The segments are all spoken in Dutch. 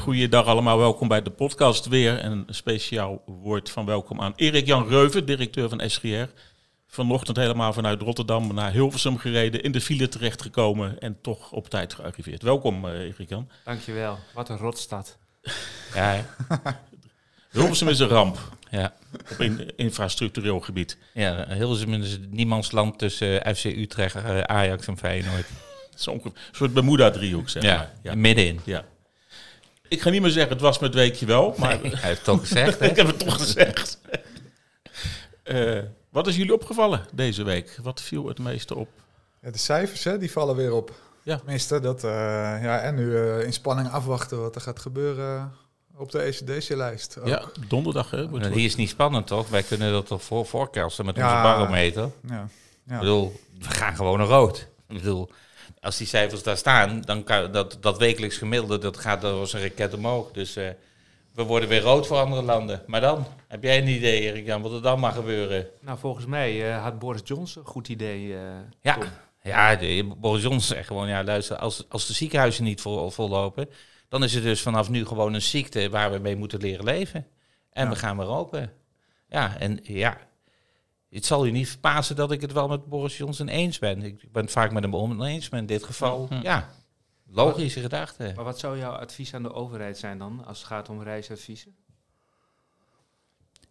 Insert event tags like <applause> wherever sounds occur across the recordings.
Goeiedag allemaal, welkom bij de podcast weer. En een speciaal woord van welkom aan Erik-Jan Reuven, directeur van SGR. Vanochtend helemaal vanuit Rotterdam naar Hilversum gereden, in de file terechtgekomen en toch op tijd gearriveerd. Welkom uh, Erik-Jan. Dankjewel, wat een rotstad. <laughs> Ja, hè? Hilversum is een ramp Ja, op in, infrastructureel gebied. ja Hilversum is niemandsland tussen eh, FC Utrecht, eh, Ajax en Feyenoord. Het is een soort Bermuda-driehoek, zeg Ja, maar. Ja. middenin. ja. Ik ga niet meer zeggen, het was met weekje wel, maar Nee, hij heeft toch gezegd, hè? <laughs> ik heb het toch gezegd. <laughs> Eh, wat is jullie opgevallen deze week? Wat viel het meeste op? Ja, de cijfers hè, die vallen weer op. Ja. Tenminste, dat, eh, ja, en nu eh, in spanning afwachten wat er gaat gebeuren op de ECDC-lijst. Ja, donderdag hè? wordt- Nou, Die is niet spannend, toch? Wij kunnen dat toch voor voorkersten met onze Ja. barometer. Ja. Ja. Ik bedoel, we gaan gewoon naar rood. Ik bedoel, als die cijfers daar staan, dan kan dat, dat wekelijks gemiddelde, dat gaat als een raket omhoog. Dus eh, we worden weer rood voor andere landen. Maar dan, heb jij een idee, Erik-Jan, wat er dan mag gebeuren? Nou, volgens mij eh, had Boris Johnson een goed idee. eh, Ja, Tom. ja de, Boris Johnson zegt gewoon, ja luister, als, als de ziekenhuizen niet vol, vollopen, dan is het dus vanaf nu gewoon een ziekte waar we mee moeten leren leven. En Ja. we gaan weer open. Ja, en ja, het zal u niet verbazen dat ik het wel met Boris Johnson eens ben. Ik ben het vaak met hem oneens, maar in dit geval, ja, logische gedachte. Maar wat zou jouw advies aan de overheid zijn dan, als het gaat om reisadviezen?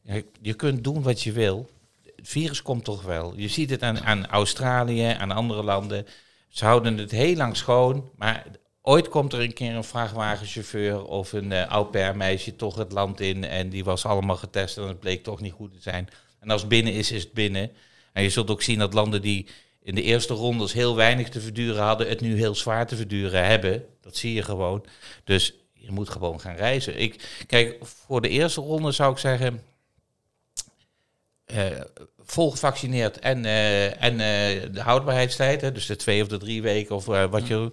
Ja, je kunt doen wat je wil. Het virus komt toch wel. Je ziet het aan, aan Australië, aan andere landen. Ze houden het heel lang schoon, maar ooit komt er een keer een vrachtwagenchauffeur of een uh, au pair meisje toch het land in en die was allemaal getest en het bleek toch niet goed te zijn. En als het binnen is, is het binnen. En je zult ook zien dat landen die in de eerste rondes heel weinig te verduren hadden, het nu heel zwaar te verduren hebben. Dat zie je gewoon. Dus je moet gewoon gaan reizen. Ik, kijk, voor de eerste ronde zou ik zeggen, uh, vol gevaccineerd en, uh, en uh, de houdbaarheidstijd, hè, dus de twee of de drie weken of wat je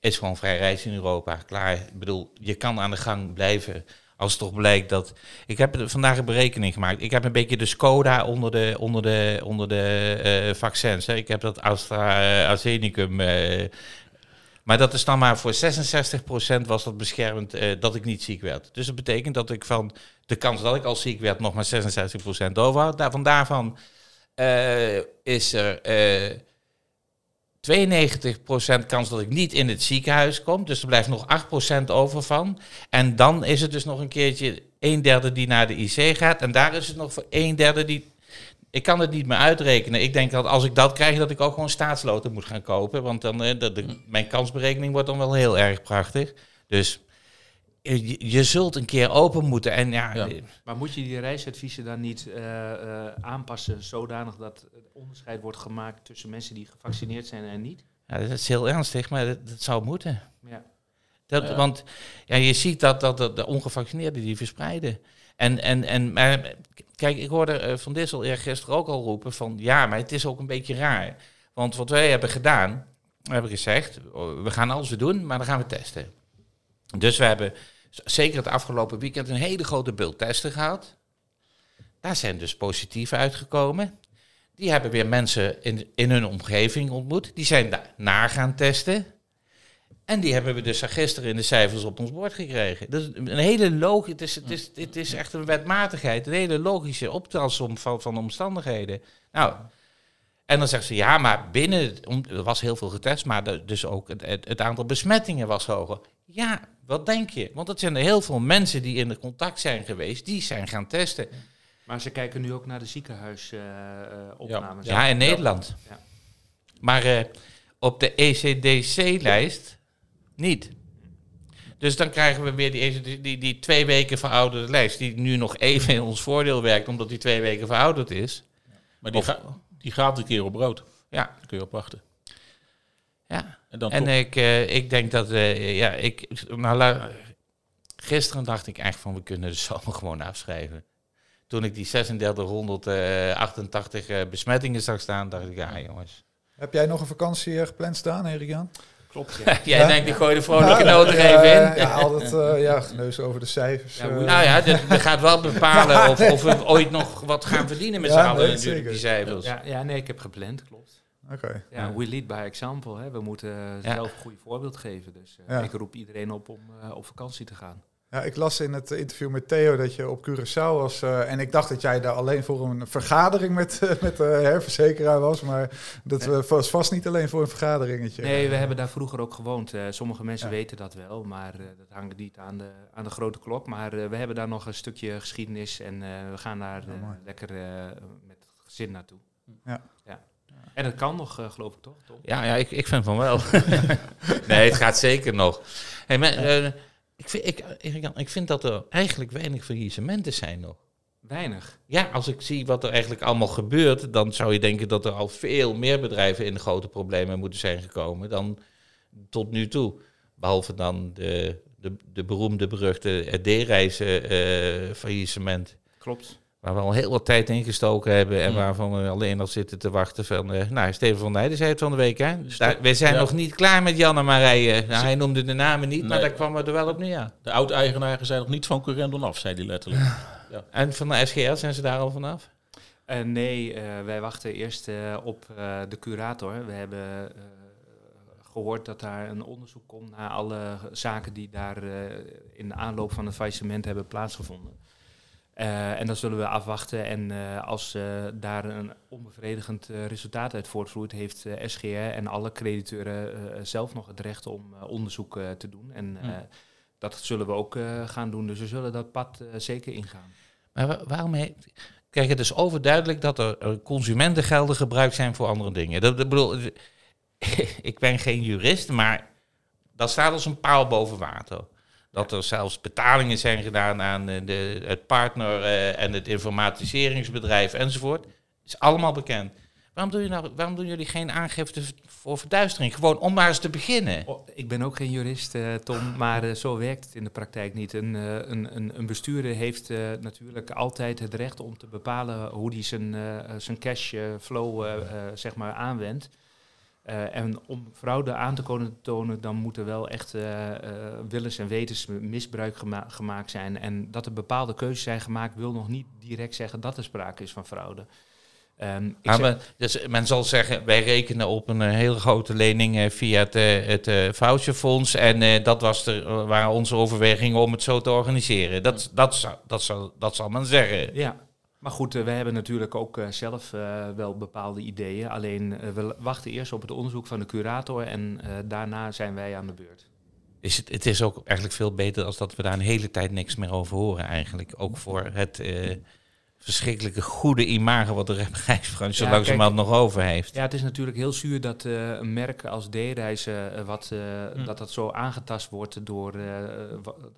is gewoon vrij reizen in Europa. Klaar. Ik bedoel, je kan aan de gang blijven. Als het toch blijkt dat. Ik heb vandaag een berekening gemaakt. Ik heb een beetje de Skoda onder de, onder de, onder de vaccins. Hè. Ik heb dat AstraZeneca. maar dat is dan maar voor 66% was dat beschermend dat ik niet ziek werd. Dus dat betekent dat ik van de kans dat ik al ziek werd nog maar 66% over had. Daarvan daarvan uh, is er 92% kans dat ik niet in het ziekenhuis kom. Dus er blijft nog 8% over van. En dan is het dus nog een keertje een derde die naar de IC gaat. En daar is het nog voor een derde die... Ik kan het niet meer uitrekenen. Ik denk dat als ik dat krijg, dat ik ook gewoon staatsloten moet gaan kopen. Want dan, de, de, mijn kansberekening wordt dan wel heel erg prachtig. Dus je, je, zult een keer open moeten. En ja, ja. Maar moet je die reisadviezen dan niet uh, uh, aanpassen zodanig dat het onderscheid wordt gemaakt tussen mensen die gevaccineerd zijn en niet? Ja, dat is heel ernstig, maar dat, dat zou moeten. Ja. Dat, ja. Want ja, je ziet dat, dat, dat de ongevaccineerden die verspreiden. En, en, en maar, kijk, ik hoorde Van Dissel gisteren ook al roepen van ja, maar het is ook een beetje raar. Want wat wij hebben gedaan, we hebben gezegd, we gaan alles doen, maar dan gaan we testen. Dus we hebben zeker het afgelopen weekend een hele grote bult testen gehad. Daar zijn dus positieve uitgekomen. Die hebben weer mensen in, in hun omgeving ontmoet. Die zijn daarna gaan testen. En die hebben we dus gisteren in de cijfers op ons bord gekregen. Dus een hele logische, het is, het, is, het is echt een wetmatigheid, een hele logische optelsom van, van omstandigheden. Nou, en dan zegt ze, ja, maar binnen, er was heel veel getest, maar dus ook het, het, het aantal besmettingen was hoger. Ja, wat denk je? Want het zijn er heel veel mensen die in contact zijn geweest, die zijn gaan testen. Maar ze kijken nu ook naar de ziekenhuisopnames. Uh, ja. ja, in Nederland. Ja. Maar uh, op de E ECDC-lijst niet. Dus dan krijgen we weer die, die, die, twee weken verouderde lijst, die nu nog even in ons voordeel werkt, omdat die twee weken verouderd is. Maar die, of, ga, die gaat een keer op rood. Ja. Daar kun je op wachten. Ja. En, en ik, uh, ik denk dat, uh, ja, ik, nou, gisteren dacht ik echt van, we kunnen de <laughs> zomer gewoon afschrijven. Toen ik die 3688 eh, besmettingen zag staan, dacht ik, ja jongens. Heb jij nog een vakantie eh, gepland staan, Erik-Jan? Klopt, ja. <laughs> Jij Ja? denkt, ik gooi de vrolijke noot er even in. Ja, altijd uh, ja, neus over de cijfers. Ja, eh. Nou ja, dat, dat gaat wel bepalen <laughs> of, of we ooit nog wat gaan verdienen met Ja, z'n allen nee, natuurlijk, zeker. die cijfers. Ja, ja, nee, ik heb gepland, klopt. Oké. Ja, Ja. we lead by example. Hè. We moeten eh, Ja. zelf een goede voorbeeld geven. Dus eh, Ja. ik roep iedereen op om eh, op vakantie te gaan. Ja, ik las in het interview met Theo dat je op Curaçao was. eh, en ik dacht dat jij daar alleen voor een vergadering met, met de herverzekeraar was. Maar dat Nee. was vast niet alleen voor een vergaderingetje. Nee, we hebben daar vroeger ook gewoond. Eh, sommige mensen Ja. weten dat wel, maar eh, dat hangt niet aan de, aan de grote klok. Maar eh, we hebben daar nog een stukje geschiedenis en eh, we gaan daar lekker eh, met het gezin naartoe. Ja. ja. En dat kan nog, eh, geloof ik toch? Tom? Ja, ja ik, ik vind van wel. <laughs> nee, het gaat zeker nog. Hey, maar, eh, ik, vind, ik, Erik-Jan, ik vind dat er eigenlijk weinig faillissementen zijn nog. Weinig. Ja, als ik zie wat er eigenlijk allemaal gebeurt, dan zou je denken dat er al veel meer bedrijven in de grote problemen moeten zijn gekomen dan tot nu toe. Behalve dan de, de, de beroemde, beruchte D-reizen eh faillissement. Klopt. Waar we al heel wat tijd in gestoken hebben en Mm. waarvan we alleen al zitten te wachten van... eh, nou, Steven van Nijden zei het van de week, hè? Daar, we zijn Ja. nog niet klaar met Jan en Marije. Nou, hij noemde de namen niet, maar daar kwam we er wel op neer. De oud-eigenaren zijn nog niet van Corendon af, zei hij letterlijk. En van de SGR zijn ze daar al vanaf? Eh, nee, eh, wij wachten eerst op eh, de curator. We hebben eh, gehoord dat daar een onderzoek komt naar alle zaken die daar eh, in de aanloop van het faillissement hebben plaatsgevonden. Eh, en dat zullen we afwachten. En eh, als eh, daar een onbevredigend resultaat uit voortvloeit, heeft SGR en alle crediteuren zelf nog het recht om onderzoek te doen. En Hmm. dat zullen we ook gaan doen. Dus we zullen dat pad zeker ingaan. Maar wa- waarom... he- Kijk, het is overduidelijk dat er consumentengelden gebruikt zijn voor andere dingen. Dat, dat bedoel, <laughs> ik ben geen jurist, maar dat staat als een paal boven water. Dat er zelfs betalingen zijn gedaan aan eh, de, het partner eh, en het informatiseringsbedrijf enzovoort. is allemaal bekend. Waarom, nou, waarom doen jullie geen aangifte voor verduistering? Gewoon om maar eens te beginnen. Oh, ik ben ook geen jurist, eh, Tom, maar zo werkt het in de praktijk niet. Een, een, een, bestuurder heeft natuurlijk altijd het recht om te bepalen hoe hij zijn, zijn cashflow zeg maar aanwendt. Eh, en om fraude aan te kunnen tonen, dan moet er wel echt eh, eh, willens en wetens misbruik gema- gemaakt zijn. En dat er bepaalde keuzes zijn gemaakt, wil nog niet direct zeggen dat er sprake is van fraude. Ik Maar zeg- we- dus men zal zeggen, wij rekenen op een hele grote lening via het, het voucherfonds. En dat was de, waren onze overwegingen om het zo te organiseren. Dat, dat, zou, dat, zal, dat zal men zeggen. Ja, maar goed, eh, we hebben natuurlijk ook eh, zelf eh, wel bepaalde ideeën. Alleen we wachten eerst op het onderzoek van de curator en daarna zijn wij aan de beurt. Is het, het is ook eigenlijk veel beter als dat we daar een hele tijd niks meer over horen eigenlijk. Ook voor het verschrikkelijke goede imago wat de <laughs> reisbranche Ja, langzamerhand nog over heeft. Ja, het is natuurlijk heel zuur dat eh, een merk als D-reizen, wat, Hm. dat dat zo aangetast wordt door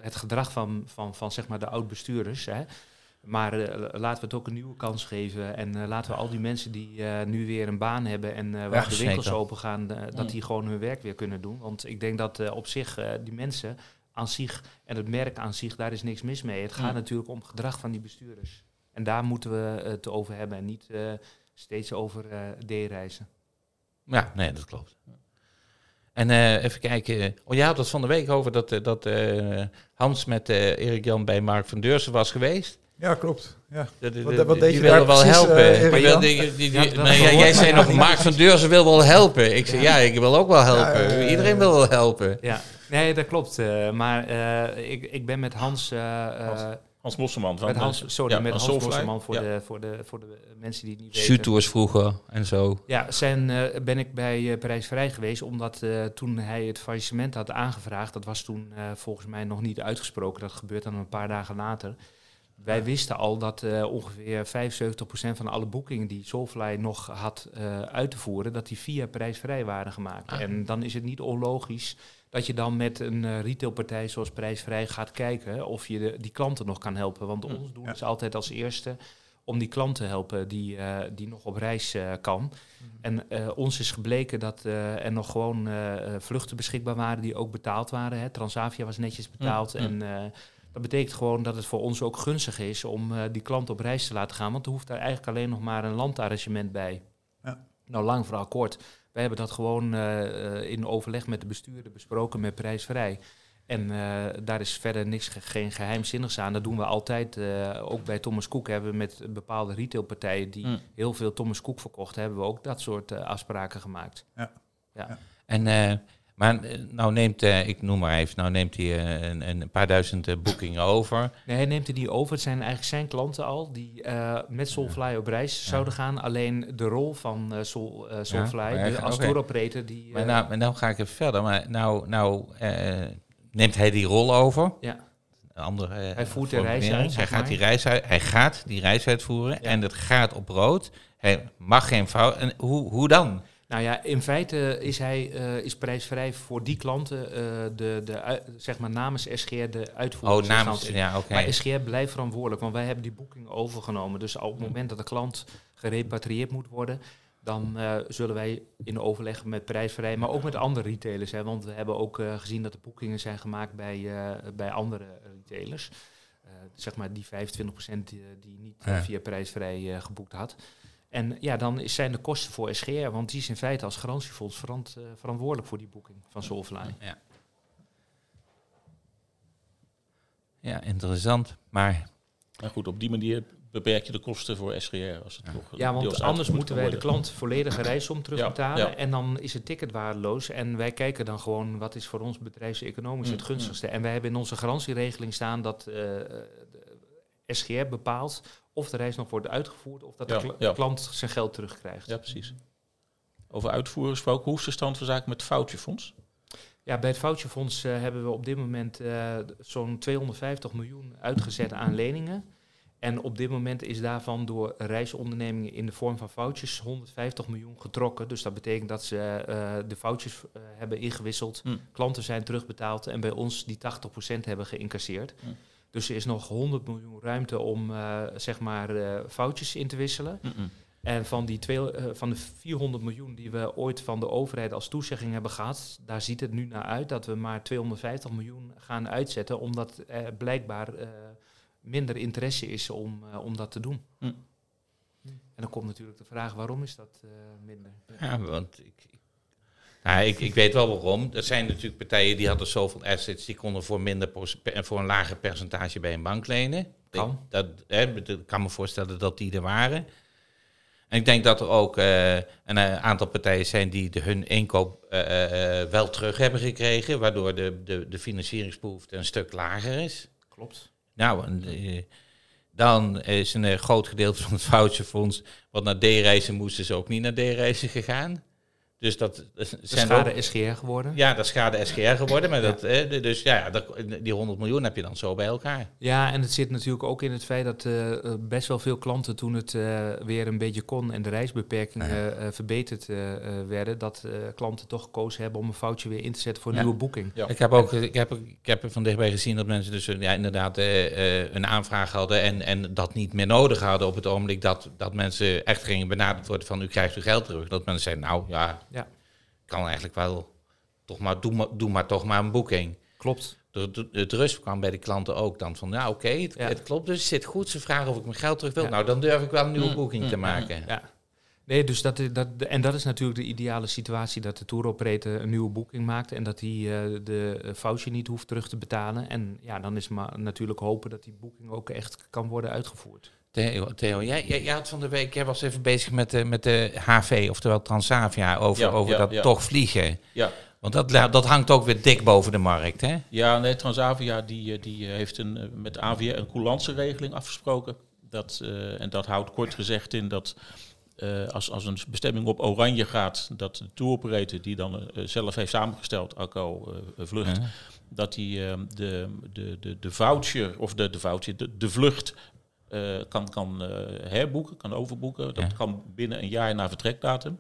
het gedrag van, van, van zeg maar de oud-bestuurders. Maar eh, laten we het ook een nieuwe kans geven. En eh, laten we al die mensen die eh, nu weer een baan hebben en eh, waar Ja, de winkels zeker. open gaan, dat Mm. die gewoon hun werk weer kunnen doen. Want ik denk dat eh, op zich eh, die mensen aan zich en het merk aan zich, daar is niks mis mee. Het gaat Mm. natuurlijk om het gedrag van die bestuurders. En daar moeten we het over hebben en niet eh, steeds over eh, D-reizen. Ja, nee, dat klopt. En eh, even kijken. Oh, jij had het van de week over dat, dat eh, Hans met eh, Erik Jan bij Mark van Deursen was geweest. Ja, klopt. Ja. De- de- Wat- de- wat deed die je willen wel precies, helpen. eh, maar wilde- die, die, Ja, maar jij, zei maar nog, Mark van Deursen wil wel helpen. Ik zei, ja, ik wil ook wel helpen. Ja, eh, Iedereen wil wel helpen. Ja, nee, dat klopt. eh, maar eh, ik, ik ben met Hans... eh, eh, Hans, Hans Bosselman. Van met Hans, sorry, ja, met Hans Soulfly. Bosselman voor, Ja. de, voor, de, voor de mensen die het niet weten. Shoottours vroeger en zo. Ja, zijn, eh, ben ik bij eh, Prijsvrij geweest, omdat eh, toen hij het faillissement had aangevraagd, dat was toen eh, volgens mij nog niet uitgesproken, dat gebeurt dan een paar dagen later. Wij wisten al dat eh, ongeveer 75% van alle boekingen die Soulfly nog had eh, uit te voeren, dat die via prijsvrij waren gemaakt. Ah. En dan is het niet onlogisch dat je dan met een eh, retailpartij zoals prijsvrij gaat kijken of je de, die klanten nog kan helpen. Want Hm. ons doel Ja. is altijd als eerste om die klant te helpen die, die nog op reis kan. En eh, ons is gebleken dat er nog gewoon vluchten beschikbaar waren die ook betaald waren. Hè. Transavia was netjes betaald Mm, en Dat betekent gewoon dat het voor ons ook gunstig is om eh, die klant op reis te laten gaan. Want er hoeft daar eigenlijk alleen nog maar een landarrangement bij. Ja. Nou, lang verhaal kort. Wij hebben dat gewoon eh, eh, in overleg met de bestuurder besproken met prijsvrij. En eh, daar is verder niks, ge- geen geheimzinnigs aan. Dat doen we altijd. eh, ook bij Thomas Cook hebben we met bepaalde retailpartijen die Mm. heel veel Thomas Cook verkochten, hebben we ook dat soort afspraken gemaakt. En, eh, maar eh, nou neemt, eh, ik noem maar even, nou neemt hij eh, een, een paar duizend boekingen over. Nee, hij neemt er niet over. Het zijn eigenlijk zijn klanten al die met Soulfly op reis zouden gaan. Alleen de rol van Soul, Soulfly, hij als tour die... Maar nou, maar nou ga ik even verder. Maar nou, nou neemt hij die rol over. ja, andere, Hij voert de reis uit, Hij gaat, maar. die reis uit, hij gaat die reis uitvoeren Ja. en het gaat op rood. Hij mag geen fout. En hoe, hoe dan? Nou ja, in feite is hij eh, is prijsvrij voor die klanten, eh, de, de, zeg maar namens SGR de Oh, uitvoeringsinstantie. namens. Ja, oké. Maar SGR blijft verantwoordelijk, want wij hebben die boeking overgenomen. Dus op het moment dat de klant gerepatrieerd moet worden, dan eh, zullen wij in overleg met prijsvrij, maar ook met andere retailers. Hè, want we hebben ook eh, gezien dat er boekingen zijn gemaakt bij, eh, bij andere retailers. Eh, zeg maar die 25% die, die niet eh, Ja. via prijsvrij eh, geboekt had. En ja, dan is- zijn de kosten voor SGR, want die is in feite als garantiefonds verant- eh, verantwoordelijk voor die boeking van Soulfly. Ja. ja, interessant. Maar Maar goed, op die manier beperk je de kosten voor SGR. Als het toch Ja, want anders moeten wij de klant volledige reisom terugbetalen. Ja, ja. En dan is het ticket waardeloos. En wij kijken dan gewoon wat is voor ons bedrijfseconomisch het Mm, gunstigste. En wij hebben in onze garantieregeling staan dat eh, de SGR bepaalt of de reis nog wordt uitgevoerd of dat Ja, de ja. klant zijn geld terugkrijgt. Ja, precies. Over uitvoeren gesproken, hoe is de stand van zaken met het foutjefonds? Ja, bij het Foutjefonds eh, hebben we op dit moment eh, zo'n 250 miljoen uitgezet aan leningen. En op dit moment is daarvan door reisondernemingen in de vorm van foutjes 150 miljoen getrokken. Dus dat betekent dat ze eh, de foutjes hebben ingewisseld, Hm. klanten zijn terugbetaald en bij ons die 80% hebben geïncasseerd. Hm. Dus er is nog 100 miljoen ruimte om eh, zeg maar eh, foutjes in te wisselen. En van, die twee, eh, van de 400 miljoen die we ooit van de overheid als toezegging hebben gehad, daar ziet het nu naar uit dat we maar 250 miljoen gaan uitzetten, omdat er blijkbaar minder interesse is om, om dat te doen. Hm. En dan komt natuurlijk de vraag, waarom is dat minder? Ja, want ik- nou, ik, ik weet wel waarom. Er zijn natuurlijk partijen die hadden zoveel assets, die konden voor, minder voor een lager percentage bij een bank lenen. Kan. Ik, dat, hè, ik kan me voorstellen dat die er waren. En ik denk dat er ook eh, een eh, aantal partijen zijn die de, hun inkoop eh, wel terug hebben gekregen, waardoor de, de, de financieringsbehoefte een stuk lager is. Klopt. Nou, en, dan is een groot gedeelte van het voucherfonds wat naar D-reizen moest, is ook niet naar D-reizen gegaan. Dus dat De zijn schade ook- SGR geworden. ja, dat is schade SGR geworden. Maar dat, eh, dus ja, dat, die 100 miljoen heb je dan zo bij elkaar. Ja, en het zit natuurlijk ook in het feit dat eh, eh, best wel veel klanten toen het eh, weer een beetje kon en de reisbeperkingen eh, verbeterd eh, eh, werden, dat eh, klanten toch gekozen hebben om een foutje weer in te zetten voor een Ja. nieuwe boeking. Ja. Ik heb ook ik heb, ik heb er van dichtbij gezien dat mensen dus eh, ja, inderdaad eh, eh, een aanvraag hadden en, en dat niet meer nodig hadden op het ogenblik dat, dat mensen echt gingen benaderd worden van u krijgt uw geld terug. Dat mensen zeiden, nou ja, Ja. kan eigenlijk wel, toch maar, doe, maar, doe maar toch maar een boeking. Klopt. De, de, het rust kwam bij de klanten ook dan van, nou oké, het, Ja. het klopt dus, het zit goed. Ze vragen of ik mijn geld terug wil. Ja. Nou, dan durf ik wel een nieuwe Mm, boeking mm, te mm, maken. Ja. Nee, dus dat, en dat is natuurlijk de ideale situatie, dat de tour operator een nieuwe boeking maakt en dat hij eh, de eh, foutje niet hoeft terug te betalen. En ja, dan is maar natuurlijk hopen dat die boeking ook echt kan worden uitgevoerd. Theo, Theo jij, jij, jij had van de week, jij was even bezig met de, met de HV, oftewel Transavia, over, Ja, over ja, dat ja. toch vliegen. Ja. Want dat, dat hangt ook weer dik boven de markt, hè? Ja, nee, Transavia die, eh, die eh, heeft een, eh, met AVR een coulantieregeling afgesproken. Dat, en dat houdt kort gezegd in dat als, als een bestemming op oranje gaat, dat de tour die dan zelf heeft samengesteld, ACO vlucht, dat hij de, de, de, de voucher, of de, de voucher, de, de vlucht eh, kan, kan eh, herboeken, kan overboeken. Dat Ja. kan binnen een jaar na vertrekdatum.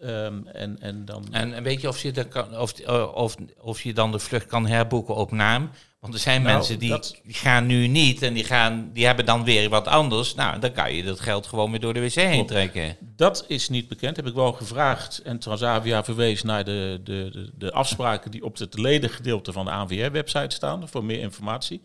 Ehm, en, en dan... En, weet je of je, kan, of, eh, of, of je dan de vlucht kan herboeken op naam? Want er zijn Nou, mensen die, dat- gaan nu niet en die, gaan, die hebben dan weer wat anders. Nou, dan kan je dat geld gewoon weer door de wc heen trekken. Dat is niet bekend, heb ik wel gevraagd. En Transavia verwees naar de, de, de, de afspraken die op het ledengedeelte van de ANVR-website staan, voor meer informatie.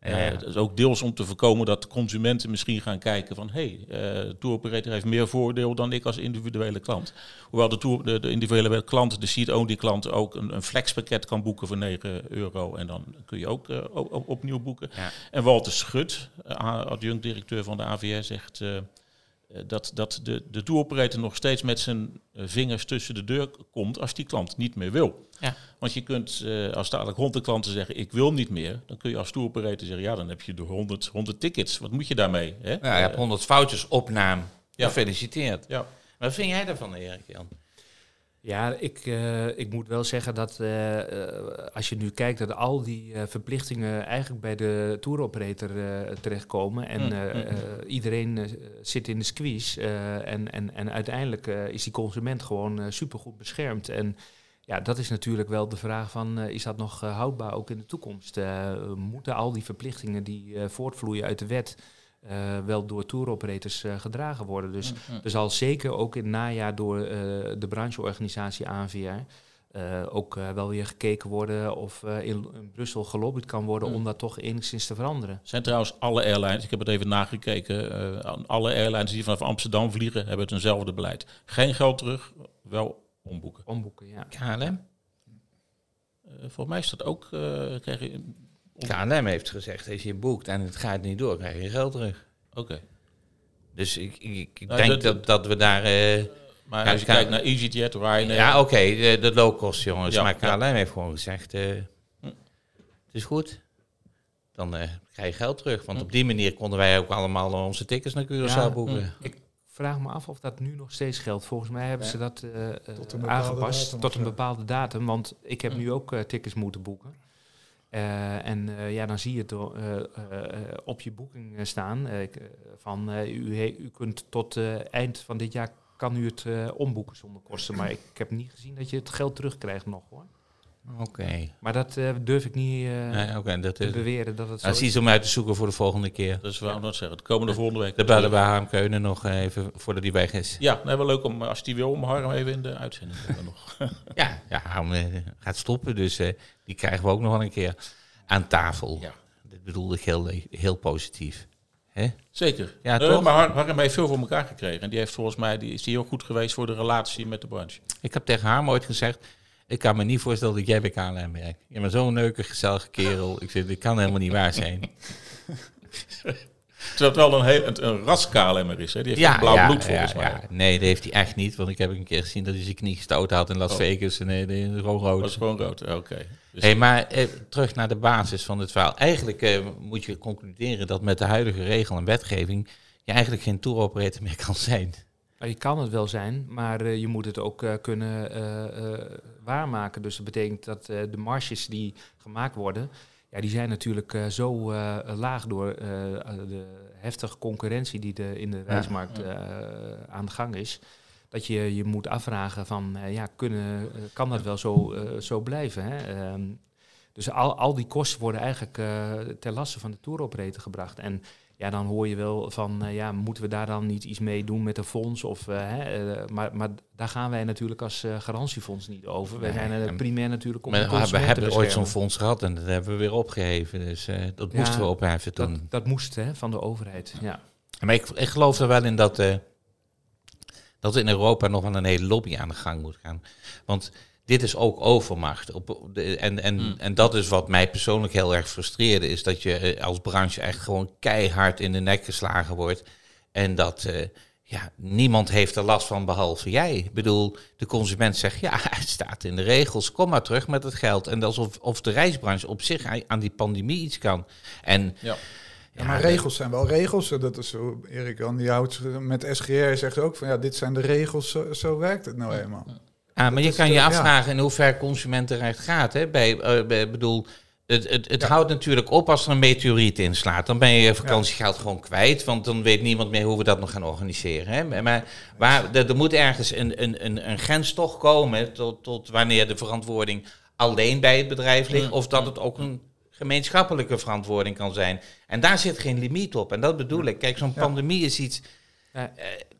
Eh, Ja. dat is ook deels om te voorkomen dat consumenten misschien gaan kijken van... hé, hey, eh, de tour operator heeft meer voordeel dan ik als individuele klant. Hoewel de, tour, de, de individuele klant, de seat-only klant, ook een, een flexpakket kan boeken voor 9 euro. En dan kun je ook eh, opnieuw boeken. Ja. En Walter Schut, eh, adjunct-directeur van de AVR, zegt... eh, dat, dat de, de tour operator nog steeds met zijn eh, vingers tussen de deur komt als die klant niet meer wil. Ja. Want je kunt, eh, als dadelijk honderd klanten zeggen, ik wil niet meer, dan kun je als tour operator zeggen, ja, dan heb je de 100, 100 tickets. Wat moet je daarmee? Hè? Ja, je hebt 100 foutjes op naam. Ja. Gefeliciteerd. ja. Wat vind jij daarvan, Erik Jan? Ja, ik, eh, ik moet wel zeggen dat eh, eh, als je nu kijkt dat al die verplichtingen eigenlijk bij de touroperator terechtkomen en Mm, mm, eh, iedereen zit in de squeeze en, en, en uiteindelijk is die consument gewoon supergoed beschermd. En ja, dat is natuurlijk wel de vraag van, is dat nog houdbaar ook in de toekomst? Moeten al die verplichtingen die voortvloeien uit de wet eh, wel door touroperators eh, gedragen worden? Dus er zal zeker ook in het najaar door eh, de brancheorganisatie ANVR eh, ook wel weer gekeken worden of eh, in, in Brussel gelobbyd kan worden Mm. om dat toch enigszins te veranderen. Zijn trouwens alle airlines, ik heb het even nagekeken, eh, aan alle airlines die vanaf Amsterdam vliegen, hebben het eenzelfde beleid. Geen geld terug, wel omboeken. Omboeken, ja. KLM? Volgens mij is dat ook, eh krijg je... KLM heeft gezegd, als je boekt en het gaat niet door, krijg je geld terug. Oké. Dus ik, ik, ik Nou, denk dat- dat, dat we daar... eh, Maar als je kan- kijkt naar EasyJet, Ryanair... ja, oké, de, de low cost jongens. Ja, maar ja. KLM heeft gewoon gezegd, eh, Hm. het is goed. Dan eh, krijg je geld terug. Want Hm. op die manier konden wij ook allemaal onze tickets naar Curaçao Ja, boeken. hm. Ik vraag me af of dat nu nog steeds geldt. Volgens mij hebben Ja. ze dat Tot aangepast datum tot een bepaalde datum. Want ik heb Hm. nu ook tickets moeten boeken. Eh, en eh, ja, dan zie je het eh, op je boeking staan van eh, u, u kunt tot eh, eind van dit jaar kan u het eh, omboeken zonder kosten. Maar ik, heb niet gezien dat je het geld terugkrijgt nog hoor. Oké. Maar dat eh, durf ik niet eh, Nee, dat te is... beweren dat het zo Dat is is. iets om uit te zoeken voor de volgende keer. Dus waarom dat zeggen? Het komende volgende week. De bellen bij Harm Keunen nog even voordat hij weg is. Ja, nee, wel leuk om, als die wil, om Harm even in de uitzending te hebben nog. <laughs> Ja, ja Harm gaat stoppen, dus eh, die krijgen we ook nog wel een keer aan tafel. Ja. Dit bedoelde ik heel, heel positief. Zeker. Ja, toch? maar Har- Harm heeft veel voor elkaar gekregen. En die heeft volgens mij, die is die heel goed geweest voor de relatie met de branche. Ik heb tegen Harm ooit gezegd, ik kan me niet voorstellen dat jij bij KLM werkt. Je bent zo'n leuke, gezellige kerel. Ik zeg, dit kan helemaal niet waar zijn. <laughs> Terwijl het wel een, heel, een, een ras KLM'er is. Hè? Die heeft blauw bloed volgens mij. ja. Nee, dat heeft hij echt niet. Want ik heb een keer gezien dat hij zijn knie gestoten had in Las Oh. Vegas. En nee, die is gewoon rood. Dat is gewoon rood. Oké. Dus Hey, maar eh, terug naar de basis van het verhaal. Eigenlijk eh, moet je concluderen dat met de huidige regel en wetgeving je eigenlijk geen touroperator meer kan zijn. Je kan het wel zijn, maar eh, je moet het ook eh, kunnen eh, eh, waarmaken. Dus dat betekent dat eh, de marges die gemaakt worden, ja, die zijn natuurlijk eh, zo eh, laag door eh, de heftige concurrentie die de, in de reismarkt aan de gang is. Dat je je moet afvragen van, ja, kunnen, kan dat wel zo, zo blijven? Hè? Ehm, dus al, al die kosten worden eigenlijk ter laste van de touroperator gebracht. En ja, dan hoor je wel van, eh, ja, moeten we daar dan niet iets mee doen met een fonds? Of, eh, hè, eh, maar, maar daar gaan wij natuurlijk als garantiefonds niet over. Wij zijn er primair natuurlijk om Maar we, hebben ooit zo'n fonds gehad en dat hebben we weer opgeheven. Dus dat Ja, moesten we opheffen toen. Dat, dat moest hè, van de overheid, ja. Maar ik, ik geloof er wel in dat, dat in Europa nog wel een hele lobby aan de gang moet gaan. Want dit is ook overmacht. Op, de, en, en, Hmm. en dat is wat mij persoonlijk heel erg frustreerde. Is dat je eh, als branche echt gewoon keihard in de nek geslagen wordt. En dat eh, ja, niemand heeft er last van behalve jij. Ik bedoel, de consument zegt ja, <laughs> het staat in de regels. Kom maar terug met het geld. En alsof of de reisbranche op zich aan- aan die pandemie iets kan. En Ja. Ja, maar regels zijn wel regels. Dat is zo, Erik Jan, die houdt met SGR zegt ook van ja, dit zijn de regels, zo, zo werkt het nou eenmaal. Ja, maar je kan je ja. afvragen in hoeverre consumentenrecht gaat. Hè? Bij, eh, bij, bedoel, het, het, het Ja. houdt natuurlijk op als er een meteoriet inslaat. Dan ben je je vakantiegeld gewoon kwijt, want dan weet niemand meer hoe we dat nog gaan organiseren. Hè? Maar waar, er, er moet ergens een, een, een, een grens toch komen tot, tot wanneer de verantwoording alleen bij het bedrijf ligt, of dat het ook een gemeenschappelijke verantwoording kan zijn. En daar zit geen limiet op. En dat bedoel ik. Kijk, zo'n Ja. pandemie is iets. Ja.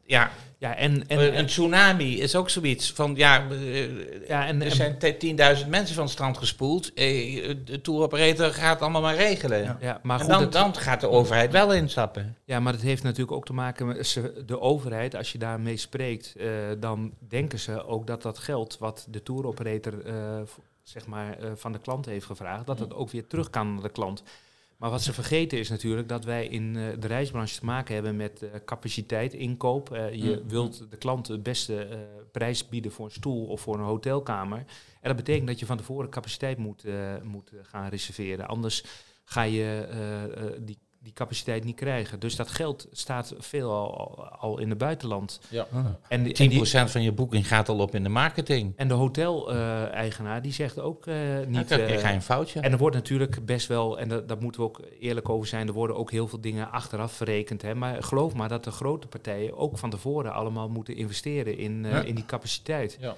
Ja, Ja, en, en, een tsunami is ook zoiets van, ja, eh, ja, en, er zijn te- 10.000 mensen van het strand gespoeld. Eh, de tour operator gaat allemaal maar regelen. Ja. ja, maar goed, dan, het- dan gaat de overheid wel instappen. Ja, maar het heeft natuurlijk ook te maken met de overheid. Als je daarmee spreekt, eh, dan denken ze ook dat dat geld wat de tour operator eh, v- zeg maar, van de klant heeft gevraagd, dat het ook weer terug kan naar de klant. Maar wat ze vergeten is natuurlijk dat wij in eh, de reisbranche te maken hebben met eh, capaciteit, inkoop. Eh, je Mm. wilt de klant de beste prijs bieden voor een stoel of voor een hotelkamer. En dat betekent dat je van tevoren capaciteit moet, moet gaan reserveren. Anders ga je die, die capaciteit niet krijgen. Dus dat geld staat veel al, al in het buitenland. Ja. En, die- 10% en, die, van je boeking gaat al op in de marketing. en de hotel-eigenaar die zegt ook eh, Dan niet... krijg je eh, geen foutje. en er wordt natuurlijk best wel, en dat, daar moeten we ook eerlijk over zijn, er worden ook heel veel dingen achteraf verrekend. Hè? Maar geloof maar dat de grote partijen ook van tevoren allemaal moeten investeren in, eh, Ja. in die capaciteit. Ja.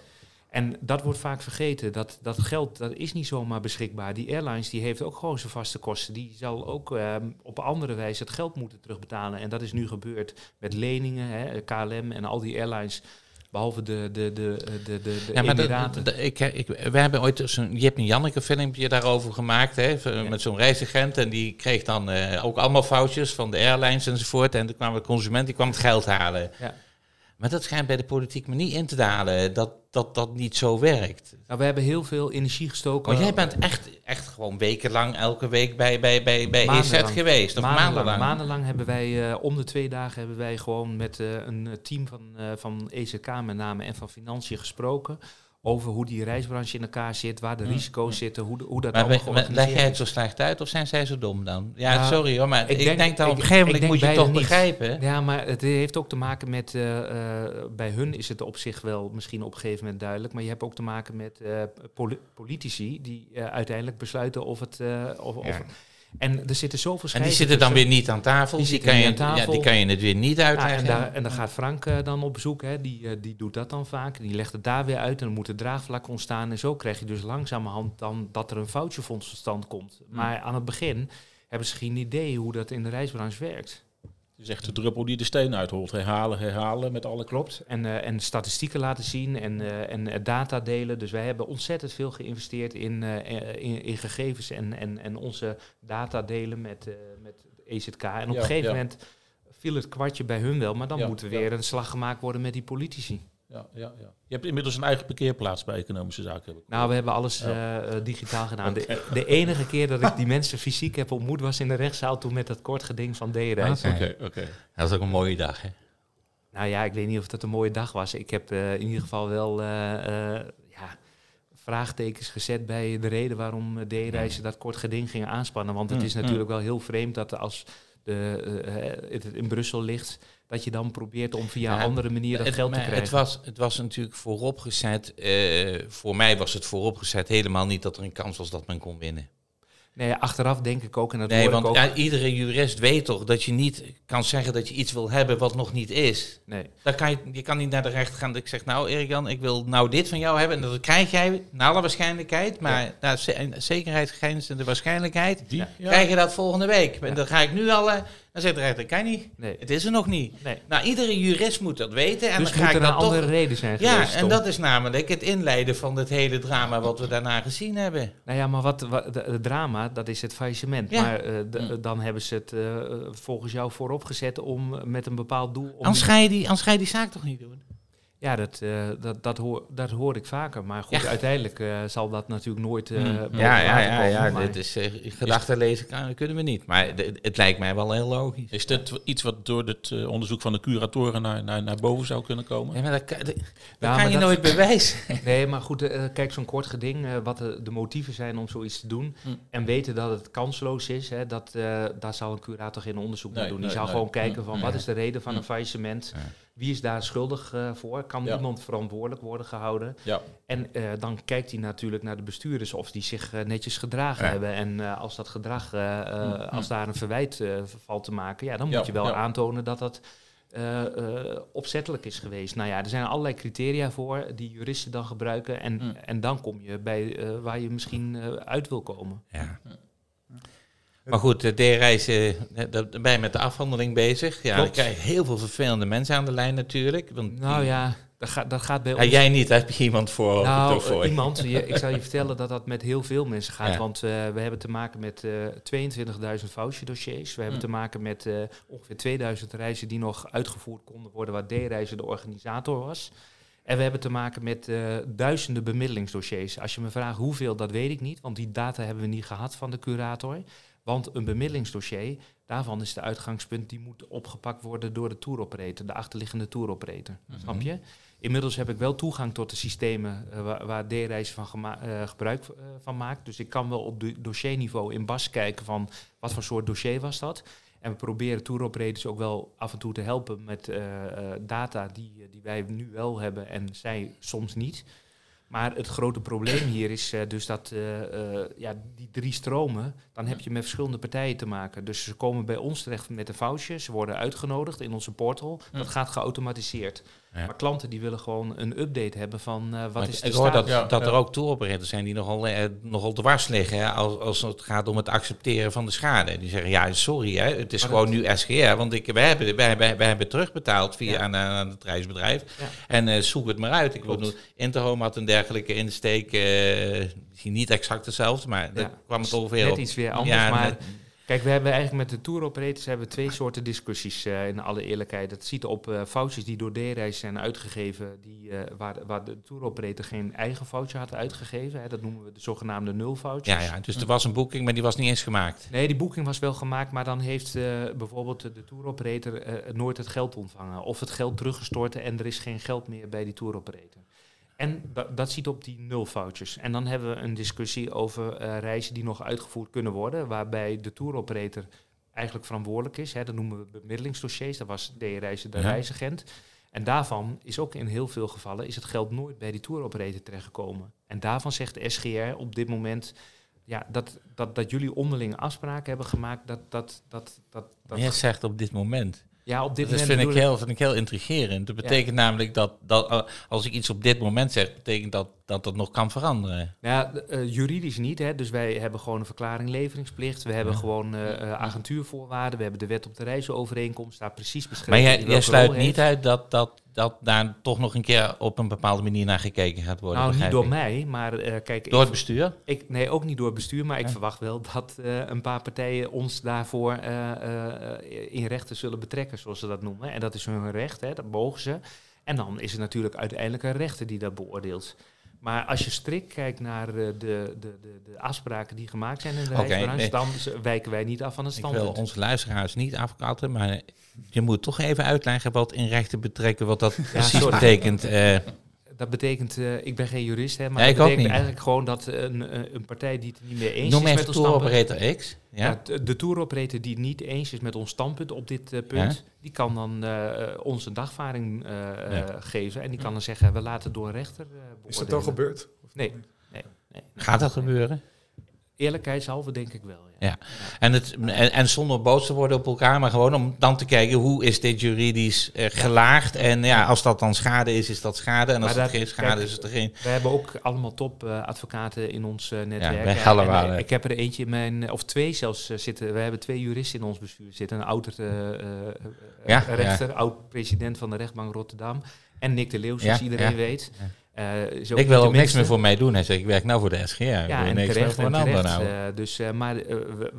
En dat wordt vaak vergeten. Dat, dat geld dat is niet zomaar beschikbaar. Die airlines die heeft ook gewoon zijn vaste kosten. Die zal ook ehm, op andere wijze het geld moeten terugbetalen. En dat is nu gebeurd met leningen, hè, KLM en al die airlines. Behalve de, de, de, de, de, de Ja, maar ik, ik, we hebben ooit zo'n Jip en Janneke filmpje daarover gemaakt, hè, Ja. met zo'n reisagent. En die kreeg dan eh, ook allemaal foutjes van de airlines enzovoort. En toen kwam de consument, die kwam het geld halen. Ja. Maar dat schijnt bij de politiek me niet in te dalen, dat dat, dat niet zo werkt. nou, we hebben heel veel energie gestoken. Maar jij bent echt, echt gewoon wekenlang elke week bij, bij, bij, bij EZ geweest, of maandenlang, maandenlang. maandenlang hebben wij, eh, om de twee dagen hebben wij gewoon met eh, een eh, team van, eh, van EZK met name en van Financiën gesproken. Over hoe die reisbranche in elkaar zit, waar de risico's zitten, hoe, de- hoe dat Maar allemaal we- leg jij het zo slecht uit of zijn zij zo dom dan? Ja, Ja, sorry hoor, maar ik, ik denk, denk- dat op een gegeven moment moet je toch niet. begrijpen. Ja, maar het heeft ook te maken met, eh, eh, bij hun is het op zich wel misschien op een gegeven moment duidelijk, maar je hebt ook te maken met eh, poli- politici die uiteindelijk besluiten of het... of, of. En er zitten zoveel En die zitten dan weer niet aan tafel. Die kan je, aan Ja, tafel. die kan je het weer niet Ja, uitleggen. en, daar, en dan gaat Frank eh, dan op bezoek, hè. Die, eh, die doet dat dan vaak. Die legt het daar weer uit en dan moet het draagvlak ontstaan. En zo krijg je dus langzamerhand dan dat er een foutjefonds tot stand komt. Maar aan het begin hebben ze geen idee hoe dat in de reisbranche werkt. Het is echt de druppel die de steen uitholt. Herhalen, herhalen met alle Klopt. En, eh, en statistieken laten zien en, eh, en eh, data delen. Dus wij hebben ontzettend veel geïnvesteerd in, in, in gegevens en, en, en onze data delen met, met EZK. En op Ja, een gegeven ja. moment viel het kwartje bij hun wel, maar dan Ja, moet er weer een slag gemaakt worden met die politici. Ja, ja, ja. Je hebt inmiddels een eigen parkeerplaats bij economische zaken. Heb ik Nou, we hebben alles Ja. eh, eh, digitaal gedaan. De, <laughs> de enige keer dat ik die mensen fysiek heb ontmoet was in de rechtszaal toen met dat kort geding van D-reis. Oké. Oké, oké. Dat is ook een mooie dag, hè? Nou ja, ik weet niet of dat een mooie dag was. Ik heb eh, in ieder geval wel eh, eh, ja, vraagtekens gezet bij de reden waarom D-reizen dat kort geding gingen aanspannen. Want het Mm, is natuurlijk wel heel vreemd dat als de, het in Brussel ligt, dat je dan probeert om via Ja, andere manier dat Het- geld te krijgen. Het was, het was natuurlijk vooropgezet. eh, voor mij was het vooropgezet helemaal niet dat er een kans was dat men kon winnen. Nee, achteraf denk ik ook, en dat Nee, want ik ook. ja, iedere jurist weet toch dat je niet kan zeggen dat je iets wil hebben wat nog niet is. Nee. Dan kan je, je kan niet naar de rechter gaan dat ik zeg, nou Erik-Jan, ik wil nou dit van jou hebben. En dat krijg jij, naar alle waarschijnlijkheid, maar naar ze- zekerheidsgrenzende waarschijnlijk Die? Ja. krijg je dat volgende week. En Ja. dan ga ik nu al, dan zegt de rechter, kan niet. Nee. Het is er nog niet. nee. Nou, iedere jurist moet dat weten. En dus dan ga moet ik er een dat toch... andere reden zijn Ja, geweest, en dat is namelijk het inleiden van het hele drama wat we daarna gezien hebben. Nou ja, maar wat, wat de- drama, dat is het faillissement. Ja. Maar eh, de- Mm. dan hebben ze het eh, volgens jou voorop gezet om met een bepaald doel... Om Anders ga, je die, anders ga je die zaak toch niet doen? Ja, dat, eh, dat, dat, hoor, dat hoor ik vaker. Maar goed, Ja. uiteindelijk eh, zal dat natuurlijk nooit eh Mm. boven Ja, ja, ja, komen, ja. Dit is uh, gedachten lezen kan, kunnen we niet. Maar het lijkt mij wel heel logisch. Is dit iets wat door het eh, onderzoek van de curatoren naar, naar, naar boven zou kunnen komen? Ja, maar dat kan, dat, dat Ja, kan maar je dat- nooit bewijzen. <laughs> Nee, maar goed, eh, kijk, zo'n kort geding, eh, wat de, de motieven zijn om zoiets te doen. Hm. En weten dat het kansloos is, hè, dat, eh, daar zal een curator geen onderzoek naar Nee, doen. Die nee, zal nee. gewoon kijken van Hm. wat is de reden van een faillissement? Wie is daar schuldig eh, voor? Kan Ja. iemand verantwoordelijk worden gehouden? Ja. En eh, dan kijkt hij natuurlijk naar de bestuurders of die zich eh, netjes gedragen Ja. hebben. En eh, als dat gedrag, als daar een verwijt eh, valt te maken, ja, dan moet Ja, je wel ja. aantonen dat dat eh, eh, opzettelijk is geweest. Nou ja, er zijn allerlei criteria voor die juristen dan gebruiken. En, Hm. en dan kom je bij waar je misschien uit wil komen. Ja. Maar goed, de D-reizen, eh, daar ben je met de afhandeling bezig. Ja, Klopt. krijg heel veel vervelende mensen aan de lijn natuurlijk. Want Nou ja, dat, gaat dat gaat bij Ja, ons... jij niet, daar heb je iemand voor. Nou, voor eh, iemand, je- ik zal je <laughs> vertellen dat dat met heel veel mensen gaat. Ja. Want eh, we hebben te maken met eh 22.000 voucherdossiers. We hebben Hm. te maken met eh, ongeveer 2000 reizen die nog uitgevoerd konden worden, waar D-reizen de organisator was. En we hebben te maken met eh, duizenden bemiddelingsdossiers. Als je me vraagt hoeveel, dat weet ik niet, want die data hebben we niet gehad van de curator. Want een bemiddelingsdossier, daarvan is de uitgangspunt, die moet opgepakt worden door de touroperator, de achterliggende touroperator. Snap je? Inmiddels heb ik wel toegang tot de systemen eh, waar, waar D-reizen van eh, gebruik eh, van maakt. Dus ik kan wel op do- dossierniveau in BAS kijken van wat voor soort dossier was dat. En we proberen touroperators ook wel af en toe te helpen met data die, die wij nu wel hebben en zij soms niet. Maar het grote probleem hier is eh, dus dat eh, eh, ja, die drie stromen, dan heb je met verschillende partijen te maken. Dus ze komen bij ons terecht met een foutje, ze worden uitgenodigd in onze portal. Dat gaat geautomatiseerd. Ja. Maar klanten die willen gewoon een update hebben van eh, wat Maar is de ik hoor dat. Ja, dat er ook touroperators zijn die nogal, eh, nogal dwars liggen hè, als, als het gaat om het accepteren van de schade. Die zeggen, ja, sorry, hè, het is Maar gewoon nu SGR, want ik, wij, hebben, wij, wij, wij hebben terugbetaald via Ja. aan, aan het reisbedrijf. Ja. En eh, zoek het maar uit. Ik Klopt. Interhome had een dergelijke insteek, eh, misschien niet exact hetzelfde, maar daar kwam het ongeveer Net op. iets weer anders, Ja, maar net- Kijk, we hebben eigenlijk met de tour operators hebben we twee soorten discussies eh, in alle eerlijkheid. Dat ziet op eh foutjes die door D-reis zijn uitgegeven, die, eh, waar, waar de tour operator geen eigen foutje had uitgegeven. Hè. Dat noemen we de zogenaamde nulfoutjes. ja, ja, dus er was een boeking, maar die was niet eens gemaakt. Nee, die boeking was wel gemaakt, maar dan heeft bijvoorbeeld de tour operator nooit het geld ontvangen. Of het geld teruggestort en er is geen geld meer bij die tour operator. En da- dat ziet op die nulfoutjes. En dan hebben we een discussie over eh, reizen die nog uitgevoerd kunnen worden, waarbij de tour operator eigenlijk verantwoordelijk is. Hè, dat noemen we bemiddelingsdossiers. Dat was de Ja. reisagent. En daarvan is ook in heel veel gevallen is het geld nooit bij die tour operator terechtgekomen. En daarvan zegt de SGR op dit moment ja, dat, dat, dat jullie onderling afspraken hebben gemaakt, dat dat, dat, dat, dat jij zegt op dit moment. Ja, op dit Dat moment vind ik, heel, vind ik heel intrigerend. Dat betekent namelijk dat, dat als ik iets op dit moment zeg, betekent dat dat het nog kan veranderen. Ja, d- eh, juridisch niet. Hè. Dus wij hebben gewoon een verklaring leveringsplicht. We hebben Ja. gewoon eh, eh, agentuurvoorwaarden. We hebben de wet op de reisovereenkomst daar precies beschreven. Maar jij, sluit niet heeft. uit dat, dat, dat daar toch nog een keer op een bepaalde manier naar gekeken gaat worden. Nou, niet door ik. mij, maar eh, kijk... Door het bestuur? Ik, nee, ook niet door het bestuur, maar ik verwacht wel dat eh, een paar partijen ons daarvoor eh, in rechten zullen betrekken, zoals ze dat noemen. En dat is hun recht, hè, dat mogen ze. En dan is het natuurlijk uiteindelijk een rechter die dat beoordeelt. Maar als je strikt kijkt naar eh, de, de, de, de afspraken die gemaakt zijn in de nee. dan wijken wij niet af van het Ik wil standpunt. onze luisteraars niet afkatten, maar je moet toch even uitleggen wat in rechten betrekken, wat dat precies sorry. betekent. eh. Dat betekent, eh, ik ben geen jurist, hè, maar Ja, ik dat ook betekent niet. eigenlijk gewoon dat een, een- een partij die het niet meer eens noem is met ons standpunt... Operator X. Ja? Ja, de- de touroperator die het niet eens is met ons standpunt op dit eh, punt, die kan dan eh, eh, ons een dagvaring eh, eh, geven. En die kan dan zeggen, we laten door een rechter eh Is dat al gebeurd? Nee, nee, nee. Gaat dat gebeuren? Eerlijkheidshalve denk ik wel, ja. Ja. En, het, en, en zonder boos te worden op elkaar, maar gewoon om dan te kijken hoe is dit juridisch eh, gelaagd. En ja, als dat dan schade is, is dat schade. En als Maar het dat- geen schade kijk, is, is het er geen. We hebben ook allemaal topadvocaten in ons eh, netwerk. bij En, eh, ik heb er eentje in mijn, of twee zelfs eh, zitten. We hebben twee juristen in ons bestuur zitten. Een oud eh, eh, eh, Ja, rechter, oud-president van de rechtbank Rotterdam. En Nick de Leeuw, zoals Ja, iedereen ja. weet. Eh, is Ik wil ook niks meer voor mij doen. Hij zegt, ik werk nou voor de SGR. Ja, en niks meer terecht voor ander terecht. nou. eh, dus, eh, maar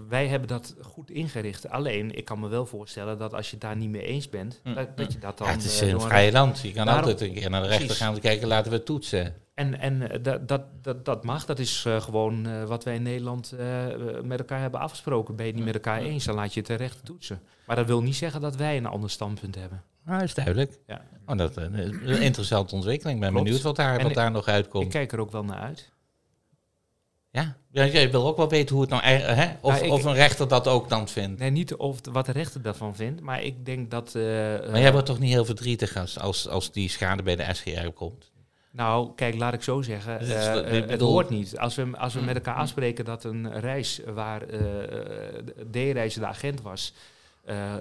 wij hebben dat goed ingericht. Alleen, ik kan me wel voorstellen dat als je het daar niet mee eens bent, Hm. dat, dat je dat dan... Ja, het is een vrije land. Je kan Daarom- altijd een keer naar de rechter gaan en kijken, laten we het toetsen. En, en dat, dat, dat, dat mag, dat is gewoon wat wij in Nederland met elkaar hebben afgesproken. Ben je het niet met elkaar eens, dan laat je het de rechter toetsen. Maar dat wil niet zeggen dat wij een ander standpunt hebben. Nou, is duidelijk. Ja. Oh, dat is een interessante ontwikkeling. Ik ben Klopt. benieuwd wat daar, En wat ik- daar nog Ik uitkomt. kijk er ook wel naar uit. Ja? ja, jij wil ook wel weten hoe het nou... Hè? Of, Nou, ik- of een rechter dat ook dan vindt. Nee, niet of, wat de rechter daarvan vindt, maar ik denk dat... eh, Maar eh, jij wordt toch niet heel verdrietig als, als, als die schade bij de SGR komt? Nou, kijk, laat ik zo zeggen. Het eh, ik eh, hoort niet. Als we, als we Mm. met elkaar afspreken dat een reis waar eh, de D-reizer de agent was... eh,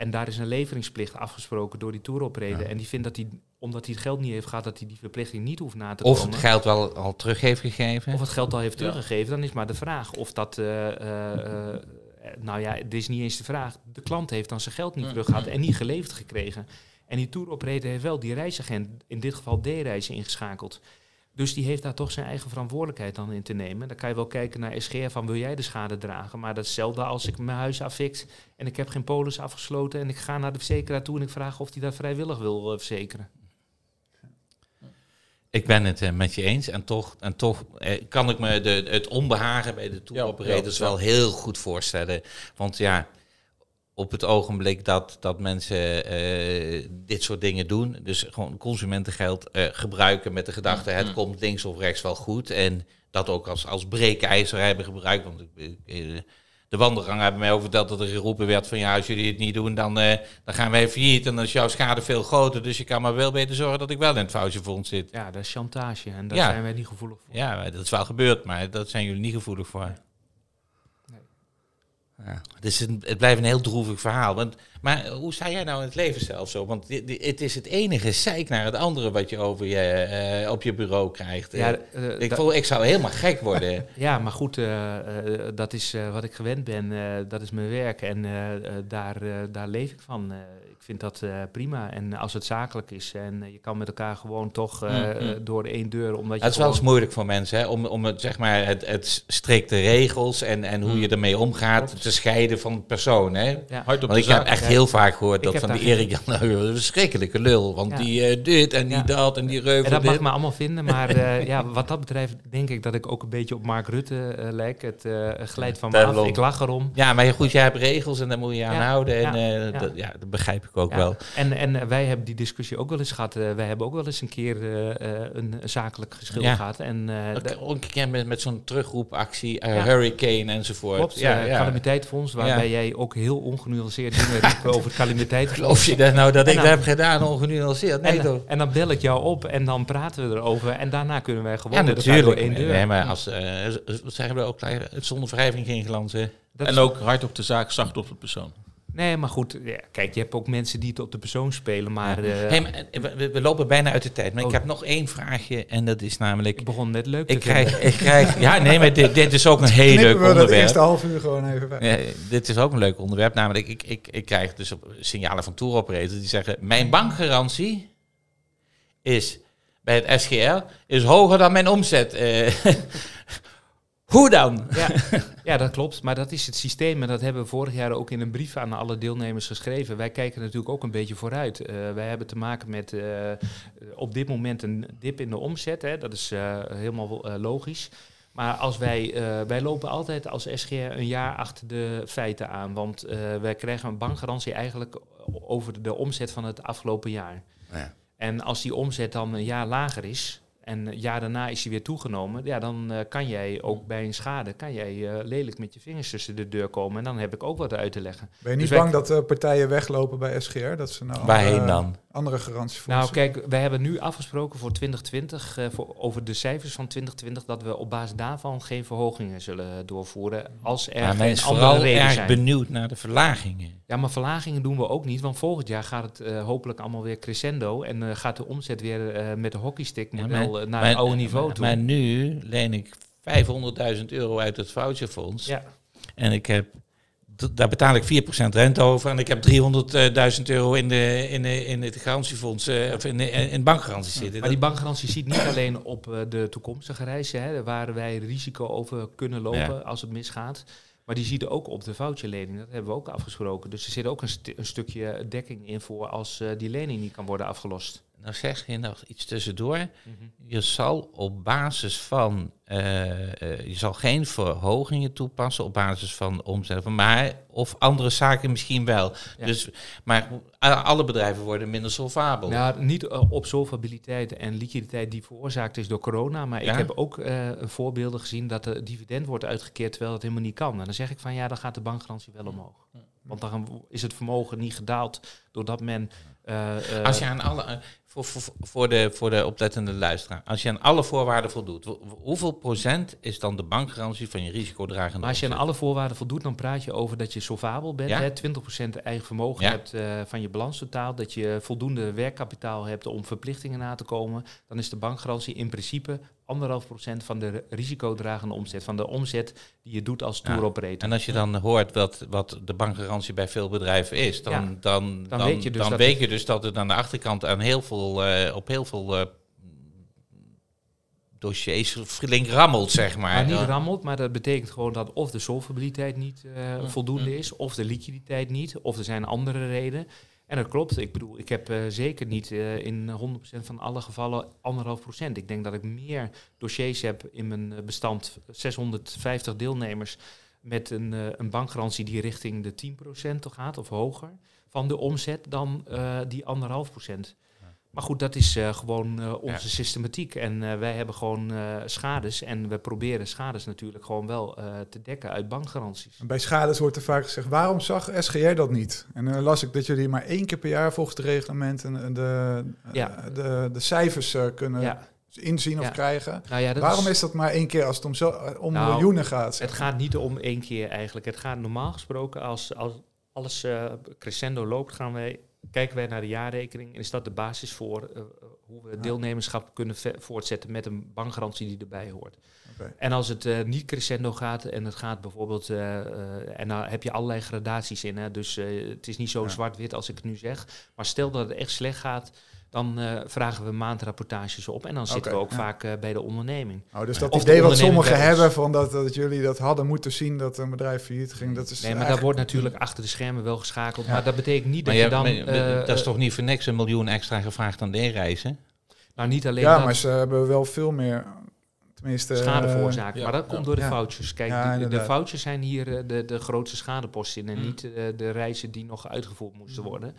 en daar is een leveringsplicht afgesproken door die touroperator... Ja. en die vindt dat hij, omdat hij het geld niet heeft gehad... dat hij die verplichting niet hoeft na te Of komen... het geld wel al terug heeft gegeven? of het geld al heeft Ja. teruggegeven, dan is maar de vraag of dat... eh, eh, eh, nou ja, dit is niet eens de vraag. De klant heeft dan zijn geld niet terug gehad en niet geleverd gekregen. En die tour operator heeft wel die reisagent, in dit geval D-reizen, ingeschakeld. Dus die heeft daar toch zijn eigen verantwoordelijkheid dan in te nemen. Dan kan je wel kijken naar SGR van wil jij de schade dragen. Maar dat is hetzelfde als ik mijn huis affikt en ik heb geen polis afgesloten en ik ga naar de verzekeraar toe en ik vraag of hij dat vrijwillig wil eh, verzekeren. Ik ben het eh, met je eens. En toch, en toch eh, kan ik me de, het onbehagen bij de tour Ja, operators ja, wel heel goed voorstellen. Want ja, op het ogenblik dat, dat mensen eh, dit soort dingen doen, dus gewoon consumentengeld eh, gebruiken met de gedachte, het komt links of rechts wel goed. En dat ook als, als breekijzer hebben gebruikt. Want ik, eh, de wandelgang hebben mij oververteld dat er geroepen werd van ja, als jullie het niet doen, dan, dan gaan wij failliet. En dan is jouw schade veel groter. Dus je kan maar wel beter zorgen dat ik wel in het foutjefonds zit. Ja, dat is chantage en daar Ja. zijn wij niet gevoelig voor. Ja, dat is wel gebeurd, maar dat zijn jullie niet gevoelig voor. Ja, het, het blijft een heel droevig verhaal. Want, maar hoe sta jij nou in het leven zelf zo? Want het is het enige zeik naar het andere wat je over je, eh, op je bureau krijgt. Ja, Eh, eh, ik, voel, ik zou helemaal gek worden. <laughs> Ja, maar goed, eh, eh, dat is eh, wat ik gewend ben. eh, dat is mijn werk en eh, eh, daar, eh, daar leef ik van. Ik vind dat eh, prima. En als het zakelijk is en eh, je kan met elkaar gewoon toch eh, Mm, eh, mm. door één deur, omdat je Het is wel eens moeilijk voor mensen hè, om, om het, zeg maar, het, het strikte regels en, en hoe je ermee omgaat Klopt. te scheiden van de persoon. Hè? Ja. Hard op Want ik heb echt Ja. heel vaak gehoord Ik dat van die Erik Jan een verschrikkelijke lul. Want Ja. die dit en die Ja. dat en die reuvel En dat dit. mag me allemaal vinden, maar <laughs> eh, ja, wat dat betreft denk ik dat ik ook een beetje op Mark Rutte lijk. Het eh, glijdt van me af, ik lach erom. Ja, maar goed, jij hebt regels en daar moet je je aan Ja, houden. En ja, eh, ja. Dat, ja, dat begrijp ik ook Ja. wel. En, en eh, wij hebben die discussie ook wel eens gehad. eh, wij hebben ook wel eens een keer eh, een zakelijk geschil Ja. gehad. En eh, Ook- Ook een keer met, met zo'n terugroepactie, Ja. Hurricane enzovoort. Klopt, ja, ja. calamiteitsfonds, waarbij jij ook heel ongenuanceerd dingen riep <laughs> over het calamiteitsfonds. Geloof je dat nou dat En ik dan- dat heb gedaan ongenuanceerd? Nee en, toch? en dan bel ik jou op en dan praten we erover. En daarna kunnen wij gewoon Ja, natuurlijk. door één deur. Nee, maar als, eh, wat zeggen we ook, zonder wrijving geen glans. hè? Dat En ook hard op de zaak, zacht op de persoon. Nee, maar goed. Ja, kijk, je hebt ook mensen die het op de persoon spelen. Maar eh, Hey, maar, eh, we, we lopen bijna uit de tijd, maar ik Oh. heb nog één vraagje en dat is namelijk... ik begon net leuk te Ik vinden. krijg, ik krijg, ja, nee, maar dit, dit is ook een <laughs> heel leuk we onderwerp. eerste half uur gewoon even. Ja, dit is ook een leuk onderwerp. Namelijk, ik, ik, ik krijg dus signalen van tour operators die zeggen: Mijn bankgarantie is bij het SGR is hoger dan mijn omzet. Eh, <laughs> Hoe dan? Ja, <laughs> ja, dat klopt. Maar dat is het systeem. En dat hebben we vorig jaar ook in een brief aan alle deelnemers geschreven. Wij kijken natuurlijk ook een beetje vooruit. Eh, wij hebben te maken met eh, op dit moment een dip in de omzet. Hè. Dat is eh, helemaal eh, logisch. Maar als wij, eh, wij lopen altijd als SGR een jaar achter de feiten aan. Want eh, wij krijgen een bankgarantie eigenlijk over de omzet van het afgelopen jaar. Ja. En als die omzet dan een jaar lager is en een jaar daarna is die weer toegenomen, ja, dan eh, kan jij ook bij een schade kan jij eh, lelijk met je vingers tussen de deur komen. En dan heb ik ook wat uit te leggen. Ben je niet Dus wij- bang dat uh, partijen weglopen bij SGR? Dat ze nou Waarheen andere, dan? andere garanties voor Nou, kijk, wij hebben nu afgesproken voor 2020, eh, voor, over de cijfers van 2020, dat we op basis daarvan geen verhogingen zullen doorvoeren als er Maar men geen is andere vooral reden erg zijn. benieuwd naar de verlagingen. Ja, maar verlagingen doen we ook niet, want volgend jaar gaat het eh, hopelijk allemaal weer crescendo en eh, gaat de omzet weer eh, met de hockeystick Ja, model maar- eh, naar maar- het oude niveau maar, toe. Maar nu leen ik 500.000 euro uit het voucherfonds. ja. En ik heb, daar betaal ik 4% rente over. En ik heb 300.000 euro in, de, in, de, in het garantiefonds, eh, of in, de, in bankgarantie zitten. Maar die bankgarantie ziet niet alleen op eh, de toekomstige reizen, hè, waar wij risico over kunnen lopen Ja. als het misgaat. Maar die ziet ook op de voucherlening. Dat hebben we ook afgesproken. Dus er zit ook een, st- een stukje dekking in voor als eh, die lening niet kan worden afgelost. Nou zeg je nog iets tussendoor. Je zal op basis van, eh, eh, je zal geen verhogingen toepassen op basis van omzet, maar of andere zaken misschien wel. Ja. Dus, maar alle bedrijven worden minder solvabel. Nou, niet eh, op solvabiliteit en liquiditeit die veroorzaakt is door corona. Maar Ja. ik heb ook voorbeelden gezien dat de dividend wordt uitgekeerd terwijl het helemaal niet kan. En dan zeg ik van ja, dan gaat de bankgarantie wel omhoog. Want dan is het vermogen niet gedaald doordat men... eh, eh, Als je aan alle, voor, voor, voor, de, voor de oplettende luisteraar. Als je aan alle voorwaarden voldoet, hoeveel procent is dan de bankgarantie van je risicodragende Maar als je aan alle voorwaarden voldoet, dan praat je over dat je solvabel bent. Ja. Hè, 20% eigen vermogen Ja. hebt eh, van je balanstotaal. Dat je voldoende werkkapitaal hebt om verplichtingen na te komen. Dan is de bankgarantie in principe anderhalf procent van de risicodragende omzet. Van de omzet die je doet als Ja. tour operator. En als je dan hoort wat, wat de bankgarantie bij veel bedrijven is, dan, Ja. dan, dan, Dan weet je dus dan dat weet het- je dus dat het aan de achterkant aan heel veel, eh, op heel veel eh, dossiers flink rammelt, zeg maar. Maar niet rammelt, maar dat betekent gewoon dat of de solvabiliteit niet eh, voldoende is, of de liquiditeit niet, of er zijn andere redenen. En dat klopt. Ik bedoel, ik heb eh, zeker niet eh, in 100% van alle gevallen anderhalf procent. Ik denk dat ik meer dossiers heb in mijn eh, bestand, 650 deelnemers, met een, een bankgarantie die richting de 10% gaat of hoger van de omzet dan die anderhalf procent. Maar goed, dat is eh, gewoon eh, onze Ja. systematiek. En eh, wij hebben gewoon eh, schades. En we proberen schades natuurlijk gewoon wel eh, te dekken uit bankgaranties. En bij schades wordt er vaak gezegd, waarom zag SGR dat niet? En dan las ik dat jullie maar één keer per jaar volgens de reglementen eh, de, Ja. de, de cijfers eh, kunnen Ja, inzien of Ja. krijgen. nou ja, Waarom is dat maar één keer als het om, zo, om Nou, miljoenen gaat? zeg Het gaat niet om één keer eigenlijk. Het gaat normaal gesproken als, als alles eh, crescendo loopt, gaan wij, kijken wij naar de jaarrekening. En is dat de basis voor eh, hoe we deelnemerschap kunnen voortzetten met een bankgarantie die erbij hoort. En als het eh, niet crescendo gaat en het gaat bijvoorbeeld, eh, en daar heb je allerlei gradaties in. Hè, dus het is niet zo Ja. zwart-wit als ik het nu zeg. Maar stel dat het echt slecht gaat, dan eh, vragen we maandrapportages op. En dan zitten we ook ja. vaak eh, bij de onderneming. Oh, dus dat Of idee wat sommigen hebben, van dat, dat jullie dat hadden moeten zien dat een bedrijf failliet ging, dat is Nee, maar daar eigenlijk- wordt natuurlijk achter de schermen wel geschakeld. Ja. Maar dat betekent niet Maar dat je, je dan... eh, dat is toch niet voor niks een miljoen extra gevraagd aan de e-reizen? nou, niet alleen Ja, dat maar ze hebben wel veel meer, tenminste... schade veroorzaakt. ja, maar dat komt door de Ja. vouchers. Kijk, Ja, de- de, vouchers zijn hier de, de grootste schadepost in. En Mm. niet de reizen die nog uitgevoerd moesten worden.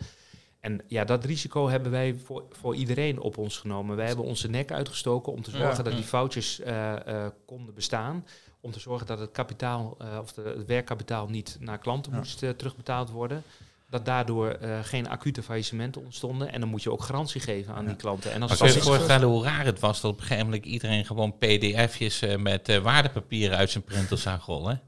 En ja, dat risico hebben wij voor, voor iedereen op ons genomen. Wij hebben onze nek uitgestoken om te zorgen Ja. dat die vouchers eh, eh, konden bestaan. Om te zorgen dat het kapitaal, eh, of de, het werkkapitaal niet naar klanten Ja. moest terugbetaald worden. Dat daardoor eh, geen acute faillissementen ontstonden. En dan moet je ook garantie geven aan Ja. die klanten. En als je voorstellen hoe raar het was dat op een gegeven moment iedereen gewoon pdf'jes eh, met eh, waardepapieren uit zijn printer zag rollen?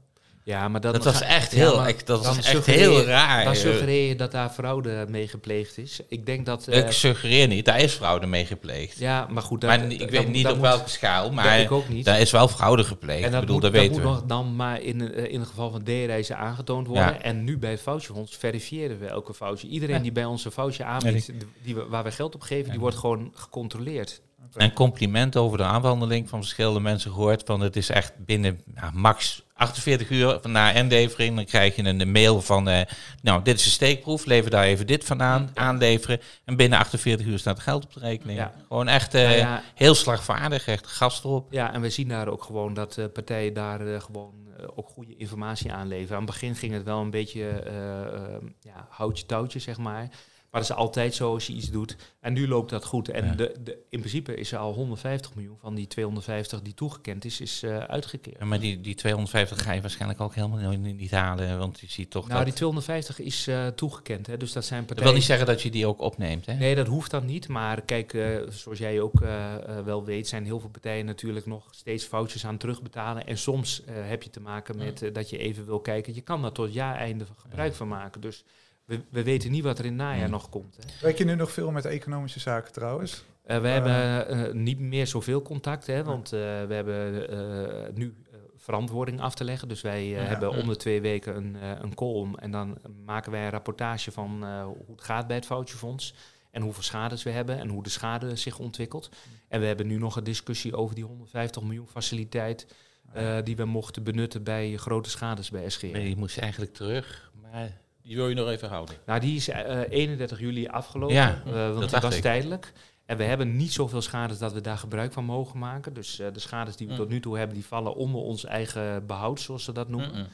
Ja, maar dat, Dat was echt heel, echt, dat was echt heel raar. Dan Eh, suggereer je dat daar fraude mee gepleegd is. Ik denk dat... eh, ik suggereer niet, daar is fraude mee gepleegd. ja, maar goed... Dat, maar ik dat weet niet op moet- welke schaal, maar ik ook niet. daar is wel fraude gepleegd. en dat ik bedoel, moet, dat weten moet we. nog dan maar in, eh, in het geval van D-reizen aangetoond worden. Ja. En nu bij het voucherfonds verifiëren we elke voucher. Iedereen Ja. die bij ons een voucher aanbiedt, die we, waar we geld op geven, die wordt gewoon gecontroleerd. En compliment over de aanwandeling van verschillende mensen gehoord. Van het is echt binnen ja, max 48 uur na inlevering. Dan krijg je een mail van, eh, nou dit is een steekproef, lever daar even dit van aan, aanleveren. En binnen 48 uur staat geld op de rekening. Ja. Gewoon echt Nou ja, heel slagvaardig, echt gas erop. Ja, en we zien daar ook gewoon dat eh, partijen daar gewoon ook goede informatie aanleveren. Aan het begin ging het wel een beetje ja, houtje touwtje, zeg maar. Maar dat is altijd zo als je iets doet. En nu loopt dat goed. En Ja. de, de, in principe is er al 150 miljoen van die 250 die toegekend is, is eh, uitgekeerd. Ja, maar die, die 250 ga je waarschijnlijk ook helemaal niet, halen. Want je ziet toch Nou, dat... die 250 is eh, toegekend. Hè? Dus dat zijn Dat partijen... wil niet zeggen dat je die ook opneemt, hè? Nee, dat hoeft dan niet. Maar kijk, eh, zoals jij ook wel weet, zijn heel veel partijen natuurlijk nog steeds foutjes aan terugbetalen. En soms heb je te maken met dat je even wil kijken. Je kan daar tot jaareinde gebruik van maken. Dus we, we weten niet wat er in het najaar nog komt. Hè. Werk je nu nog veel met economische zaken trouwens? Eh, we Eh. hebben eh, niet meer zoveel contact, hè, want eh, we hebben eh, nu eh, verantwoording af te leggen. Dus wij eh, Ja. hebben om de twee weken een, eh, een column en dan maken wij een rapportage van eh, hoe het gaat bij het voucherfonds. En hoeveel schades we hebben en hoe de schade zich ontwikkelt. En we hebben nu nog een discussie over die 150 miljoen faciliteit eh, die we mochten benutten bij grote schades bij SGR. Nee, die moest eigenlijk terug. Maar Die wil je nog even houden. Nou, die is eh, 31 juli afgelopen, Ja, eh, dat want die dacht was ik. tijdelijk. En we hebben niet zoveel schades dat we daar gebruik van mogen maken. Dus eh, de schades die we Mm. tot nu toe hebben, die vallen onder ons eigen behoud, zoals ze dat noemen. Mm-mm.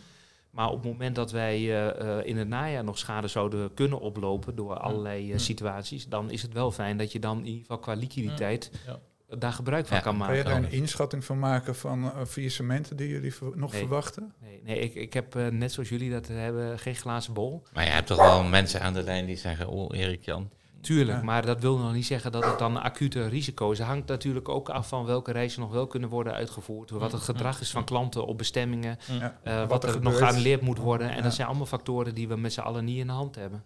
Maar op het moment dat wij eh, eh, in het najaar nog schade zouden kunnen oplopen door allerlei eh, Mm. situaties, dan is het wel fijn dat je dan in ieder geval qua liquiditeit Ja. Daar gebruik van Ja. kan Kan maken. je daar een inschatting van maken van uh, faillissementen die jullie ver- nog Nee. verwachten? Nee, nee ik, ik heb eh, net zoals jullie dat hebben, geen glazen bol. Maar je hebt toch wel mensen aan de lijn die zeggen, oh Erik Jan, Tuurlijk, Ja. maar dat wil nog niet zeggen dat het dan een acute risico is. Het hangt natuurlijk ook af van welke reizen nog wel kunnen worden uitgevoerd. Wat het gedrag is van klanten op bestemmingen. Ja. eh, wat, Wat er er nog geannuleerd moet worden. En Ja. dat zijn allemaal factoren die we met z'n allen niet in de hand hebben.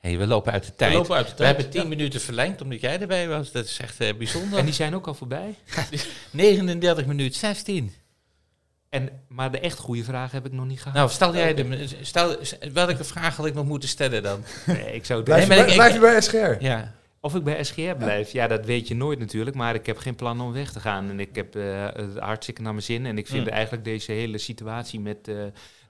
Hey, we lopen uit de tijd. We lopen uit de We tijd. hebben tien minuten verlengd omdat jij erbij was. Dat is echt eh, bijzonder. En die zijn ook al voorbij. 39 minuten 16. En, maar de echt goede vraag heb ik nog niet gehad. Nou, stel jij de. Stel, welke vraag had ik nog moeten stellen dan? Nee, ik zou Blijf, Nee, je maar bij, ik- blijf je bij SGR? Ja. Of ik bij SGR blijf, ja, dat weet je nooit natuurlijk. Maar ik heb geen plan om weg te gaan. En ik heb eh, het hartstikke naar mijn zin. En ik vind Mm. eigenlijk deze hele situatie met eh,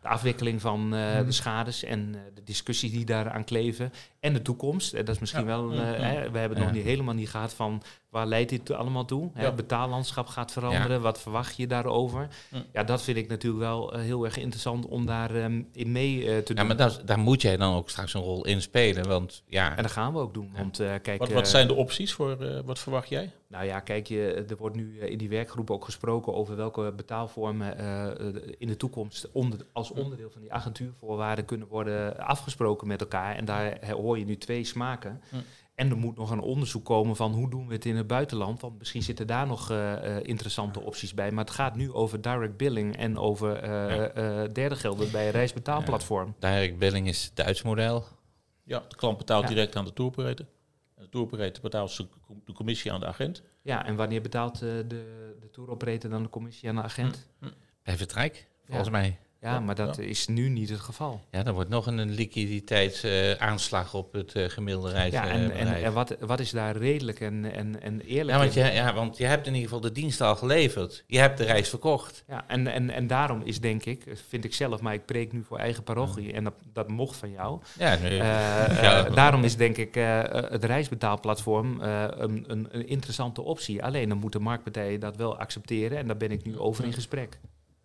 de afwikkeling van eh, Mm. de schades en eh, de discussies die daaraan kleven. En de toekomst. Eh, dat is misschien Ja. wel, eh, Mm, mm. hè, we hebben het Ja. nog niet helemaal niet gehad van waar leidt dit allemaal toe. Hè. Het betaallandschap gaat veranderen. Wat verwacht je daarover? Mm. Ja, dat vind ik natuurlijk wel eh, heel erg interessant om daar ehm, in mee eh, te doen. ja, maar daar, daar moet jij dan ook straks een rol in spelen. Want ja, En dat gaan we ook doen. Want eh, kijk, Wat, wat zijn de opties voor, eh, wat verwacht jij? Nou ja, kijk, je, er wordt nu in die werkgroep ook gesproken over welke betaalvormen in de toekomst onder, als onderdeel van die agentuurvoorwaarden kunnen worden afgesproken met elkaar. En daar hoor je nu twee smaken. Hm. En er moet nog een onderzoek komen van hoe doen we het in het buitenland. Want misschien zitten daar nog eh, eh, interessante opties bij. Maar het gaat nu over direct billing en over eh Ja. eh, derde gelden bij een reisbetaalplatform. direct billing is het Duits model. Ja, de klant betaalt Ja. direct aan de touroperator. En de touroperator betaalt de commissie aan de agent. Ja, en wanneer betaalt eh, de, de tour operator dan de commissie aan de agent? Bij Vertrek, volgens Ja. mij. Ja, maar dat is nu niet het geval. Ja, dan wordt nog een liquiditeitsaanslag op het eh, gemiddelde reis. Ja, eh, en, en, wat, wat is daar redelijk en, en, en eerlijk ja, want je, ja, want je hebt in ieder geval de dienst al geleverd. Je hebt de reis verkocht. Ja, en, en, en daarom is denk ik, vind ik zelf, maar ik preek nu voor eigen parochie en dat, dat mocht van jou. Ja, nu, Eh, <laughs> Ja. daarom is denk ik het reisbetaalplatform een, een, een interessante optie. Alleen dan moeten marktpartijen dat wel accepteren en daar ben ik nu over in gesprek.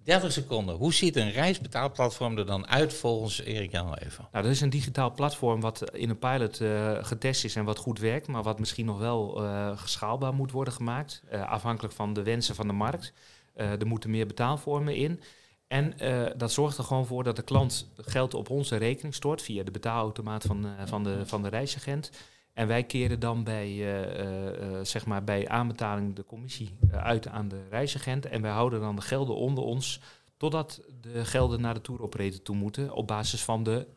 30 seconden. Hoe ziet een reisbetaalplatform er dan uit volgens Erik Jan even? Nou, dat is een digitaal platform wat in een pilot eh, getest is en wat goed werkt, maar wat misschien nog wel geschaalbaar moet worden gemaakt, eh, afhankelijk van de wensen van de markt. Er moeten meer betaalvormen in. En dat zorgt er gewoon voor dat de klant geld op onze rekening stort via de betaalautomaat van, van, de, van de reisagent. En wij keren dan bij, eh, eh, eh, zeg maar bij aanbetaling de commissie uit aan de reisagent. En wij houden dan de gelden onder ons totdat de gelden naar de touroperator toe moeten op basis van de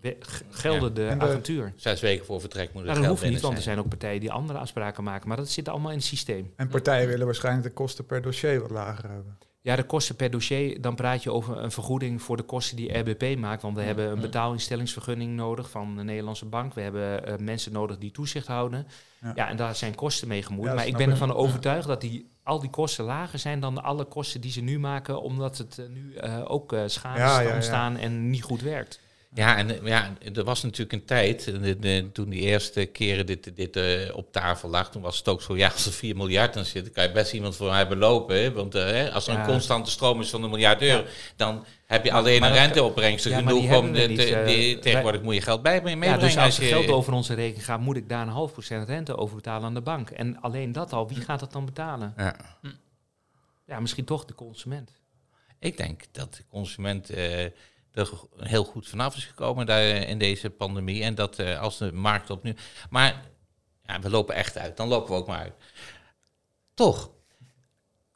we- g- geldende En de- agentuur. Zes weken voor vertrek moet het Nou, dat hoeft niet, want er zijn. zijn ook partijen die andere afspraken maken. Maar dat zit allemaal in het systeem. En partijen willen waarschijnlijk de kosten per dossier wat lager hebben. Ja, de kosten per dossier, dan praat je over een vergoeding voor de kosten die RBP maakt. Want we hebben een betaalinstellingsvergunning nodig van de Nederlandse bank. We hebben eh, mensen nodig die toezicht houden. Ja. Ja, en daar zijn kosten mee gemoeid. Ja, maar ik ben ervan overtuigd dat die, al die kosten lager zijn dan alle kosten die ze nu maken. Omdat het eh, nu eh, ook schades ontstaan en niet goed werkt. Ja, en eh, ja, er was natuurlijk een tijd, eh, de- de- toen die eerste keren dit, dit eh, op tafel lag, toen was het ook zo, ja, als er 4 miljard in zit, dan kan je best iemand voor mij belopen. Hè? Want eh, als er Ja. een constante stroom is van een miljard euro, dan heb je Maar- alleen maar een renteopbrengst genoeg om... de- niet, eh, die- tegenwoordig moet je geld bij meebrengen. Ja, dus als er je- geld over onze rekening gaat, moet ik daar een half procent rente over betalen aan de bank. En alleen dat al, wie gaat dat dan betalen? Ja. Ja, misschien toch de consument. Ik denk dat de consument eh, er heel goed vanaf is gekomen daar eh, in deze pandemie. En dat eh, als de markt opnieuw... Maar ja, we lopen echt uit. Dan lopen we ook maar uit. Toch,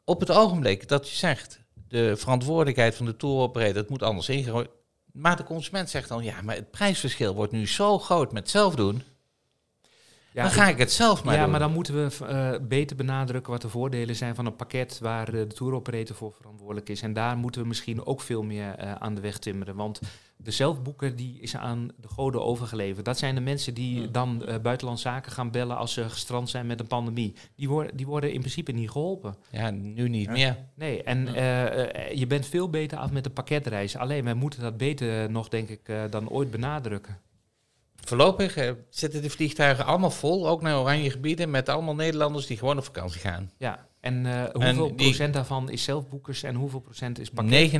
op het ogenblik dat je zegt... de verantwoordelijkheid van de touroperator, het moet anders ingegooid... Maar de consument zegt dan, ja, maar het prijsverschil wordt nu zo groot met zelf doen. Ja, dan ga ik het zelf maar ja, doen. maar dan moeten we eh, beter benadrukken wat de voordelen zijn van een pakket waar eh, de touroperator voor verantwoordelijk is. En daar moeten we misschien ook veel meer eh, aan de weg timmeren. Want de zelfboeker die is aan de goden overgeleverd. Dat zijn de mensen die Ja. dan uh, buitenlandse zaken gaan bellen als ze gestrand zijn met een pandemie. Die, worden die worden in principe niet geholpen. Ja, nu niet Ja. meer. Nee, en Ja. je bent veel beter af met de pakketreizen. Alleen wij moeten dat beter nog, denk ik, eh, dan ooit benadrukken. Voorlopig eh, zitten de vliegtuigen allemaal vol, ook naar oranje gebieden, met allemaal Nederlanders die gewoon op vakantie gaan. Ja, en eh, hoeveel die- procent daarvan is zelfboekers en hoeveel procent is pakket?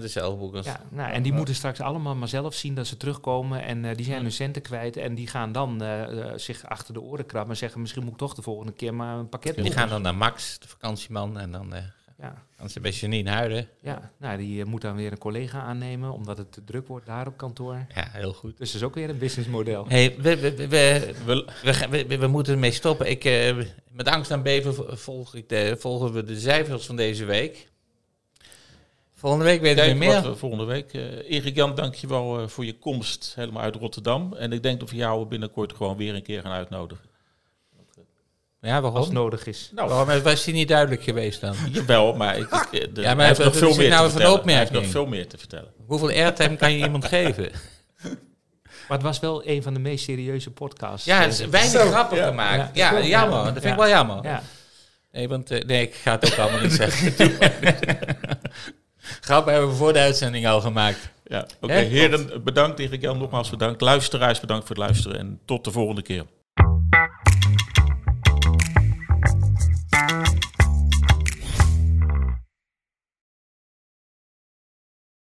99% is zelfboekers. Ja, nou, en die moeten straks allemaal maar zelf zien dat ze terugkomen en eh, die zijn hun centen kwijt en die gaan dan zich achter de oren krabben en zeggen misschien moet ik toch de volgende keer maar een pakket Die boeken. gaan dan naar Max, de vakantieman, en dan... Ja, Anders bij Janine Huiden. ja. Nou, die eh, moet dan weer een collega aannemen, omdat het te druk wordt daar op kantoor. Ja, heel goed. Dus dat is ook weer een businessmodel. Hey, we, we, we, we, We, we, gaan- we, we moeten ermee stoppen. Ik, eh, met angst en beven vo- volg ik de, volgen we de cijfers van deze week. Volgende week weten we meer. we volgende week. eh Erik Jan, dankjewel uh, voor je komst helemaal uit Rotterdam. En ik denk dat we jou binnenkort gewoon weer een keer gaan uitnodigen. Ja, Als waarom? het nodig is. Nou, Waarom was hij niet duidelijk geweest dan? <laughs> jawel, maar, ik, ik, de, <laughs> Ja, maar hij heeft nog veel meer te nou een vertellen. Hij heeft nog veel meer te vertellen. Hoeveel airtime kan je iemand geven? <laughs> Maar het was wel een van de meest serieuze podcasts. Ja, het is weinig grappen ja. gemaakt. Ja. Ja, Ja. jammer. Dat vind ik Ja. wel jammer. Ja. Nee, want eh, nee, ik ga het ook allemaal niet zeggen. Grappen hebben we voor de uitzending al gemaakt. Ja, oké. Heren, bedankt. Erik Jan, nogmaals bedankt. Luisteraars, bedankt voor het luisteren. En tot de volgende keer.